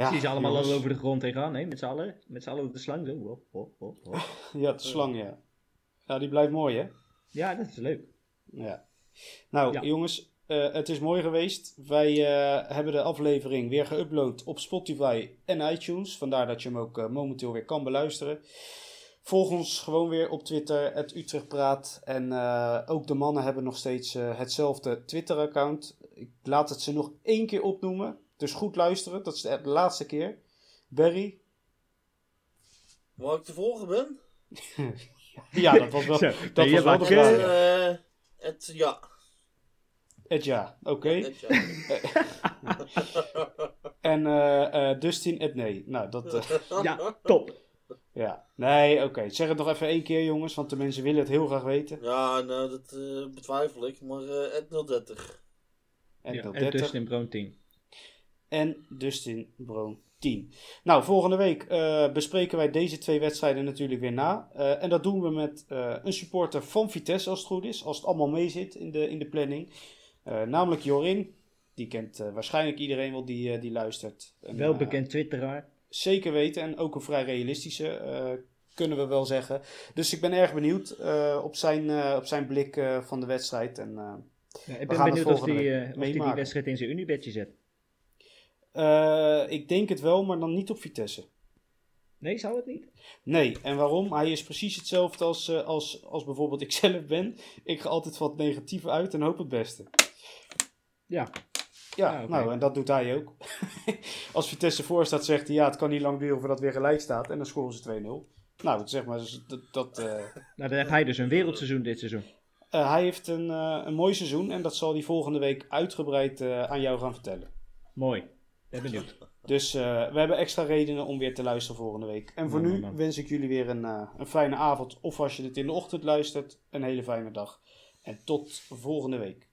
B: Ja,
D: Zie ze allemaal
B: jongens.
D: al over de grond tegenaan, hè? Met z'n allen. Met z'n allen de slang zo. Hop, hop, hop, hop.
B: Ja, de slang, ja. Ja, die blijft mooi, hè?
D: Ja, dat is leuk.
B: Ja. Nou,
D: Ja.
B: jongens, eh, het is mooi geweest. Wij eh, hebben de aflevering weer geüpload op Spotify en iTunes. Vandaar dat je hem ook eh, momenteel weer kan beluisteren. Volg ons gewoon weer op Twitter, het Utrecht Praat. En ook de mannen hebben nog steeds hetzelfde Twitter-account. Ik laat het ze nog één keer opnoemen. Dus goed luisteren, dat is de, de laatste keer. Barry.
C: Waar ik te volgen ben?
B: Ja, dat was wel,
D: Zo,
B: dat was wel de vraag.
C: Eh, het, ja.
B: Het ja, oké.
C: Ja.
B: En eh, eh, Dustin, het nee. Nou, dat... eh,
D: Ja, top.
B: Ja, nee, oké. Zeg het nog even één keer, jongens, want de mensen willen het heel graag weten.
C: Ja, nou, dat eh, betwijfel ik. Maar eh het 030.
B: En
D: Ja,
B: tot
D: en
B: 30.
D: Dustin Brown 10.
B: En Dustin Broon 10. Nou, volgende week uh, bespreken wij deze twee wedstrijden natuurlijk weer na. Uh, en dat doen we met uh, een supporter van Vitesse, als het goed is. Als het allemaal mee zit in de, in de planning. namelijk Jorin. Die kent waarschijnlijk iedereen wel die, die luistert.
D: Wel bekend twitteraar.
B: Zeker weten. En ook een vrij realistische, kunnen we wel zeggen. Dus ik ben erg benieuwd op, zijn, op zijn blik van de wedstrijd. En,
D: ja, ik ben benieuwd of hij die, die wedstrijd in zijn Unibedje zet.
B: Uh, ik denk het wel, maar dan niet op Vitesse.
D: Nee, zou het niet?
B: Nee, en waarom? Hij is precies hetzelfde als, uh, als, als bijvoorbeeld ik zelf ben. Ik ga altijd van het negatieve uit en hoop het beste.
D: Ja.
B: Ja, ja nou, en dat doet hij ook. als Vitesse voor staat, zegt hij ja, het kan niet lang duren voordat weer gelijk staat. En dan scoren ze 2-0. Nou, zeg maar, dat... dat uh... Nou,
D: dan heeft hij dus een wereldseizoen dit seizoen.
B: hij heeft een, een mooi seizoen en dat zal hij volgende week uitgebreid aan jou gaan vertellen.
D: Mooi benieuwd.
B: Dus eh, we hebben extra redenen om weer te luisteren volgende week. En voor nu wens ik jullie weer een, eh, een fijne avond. Of als je dit in de ochtend luistert, een hele fijne dag. En tot volgende week.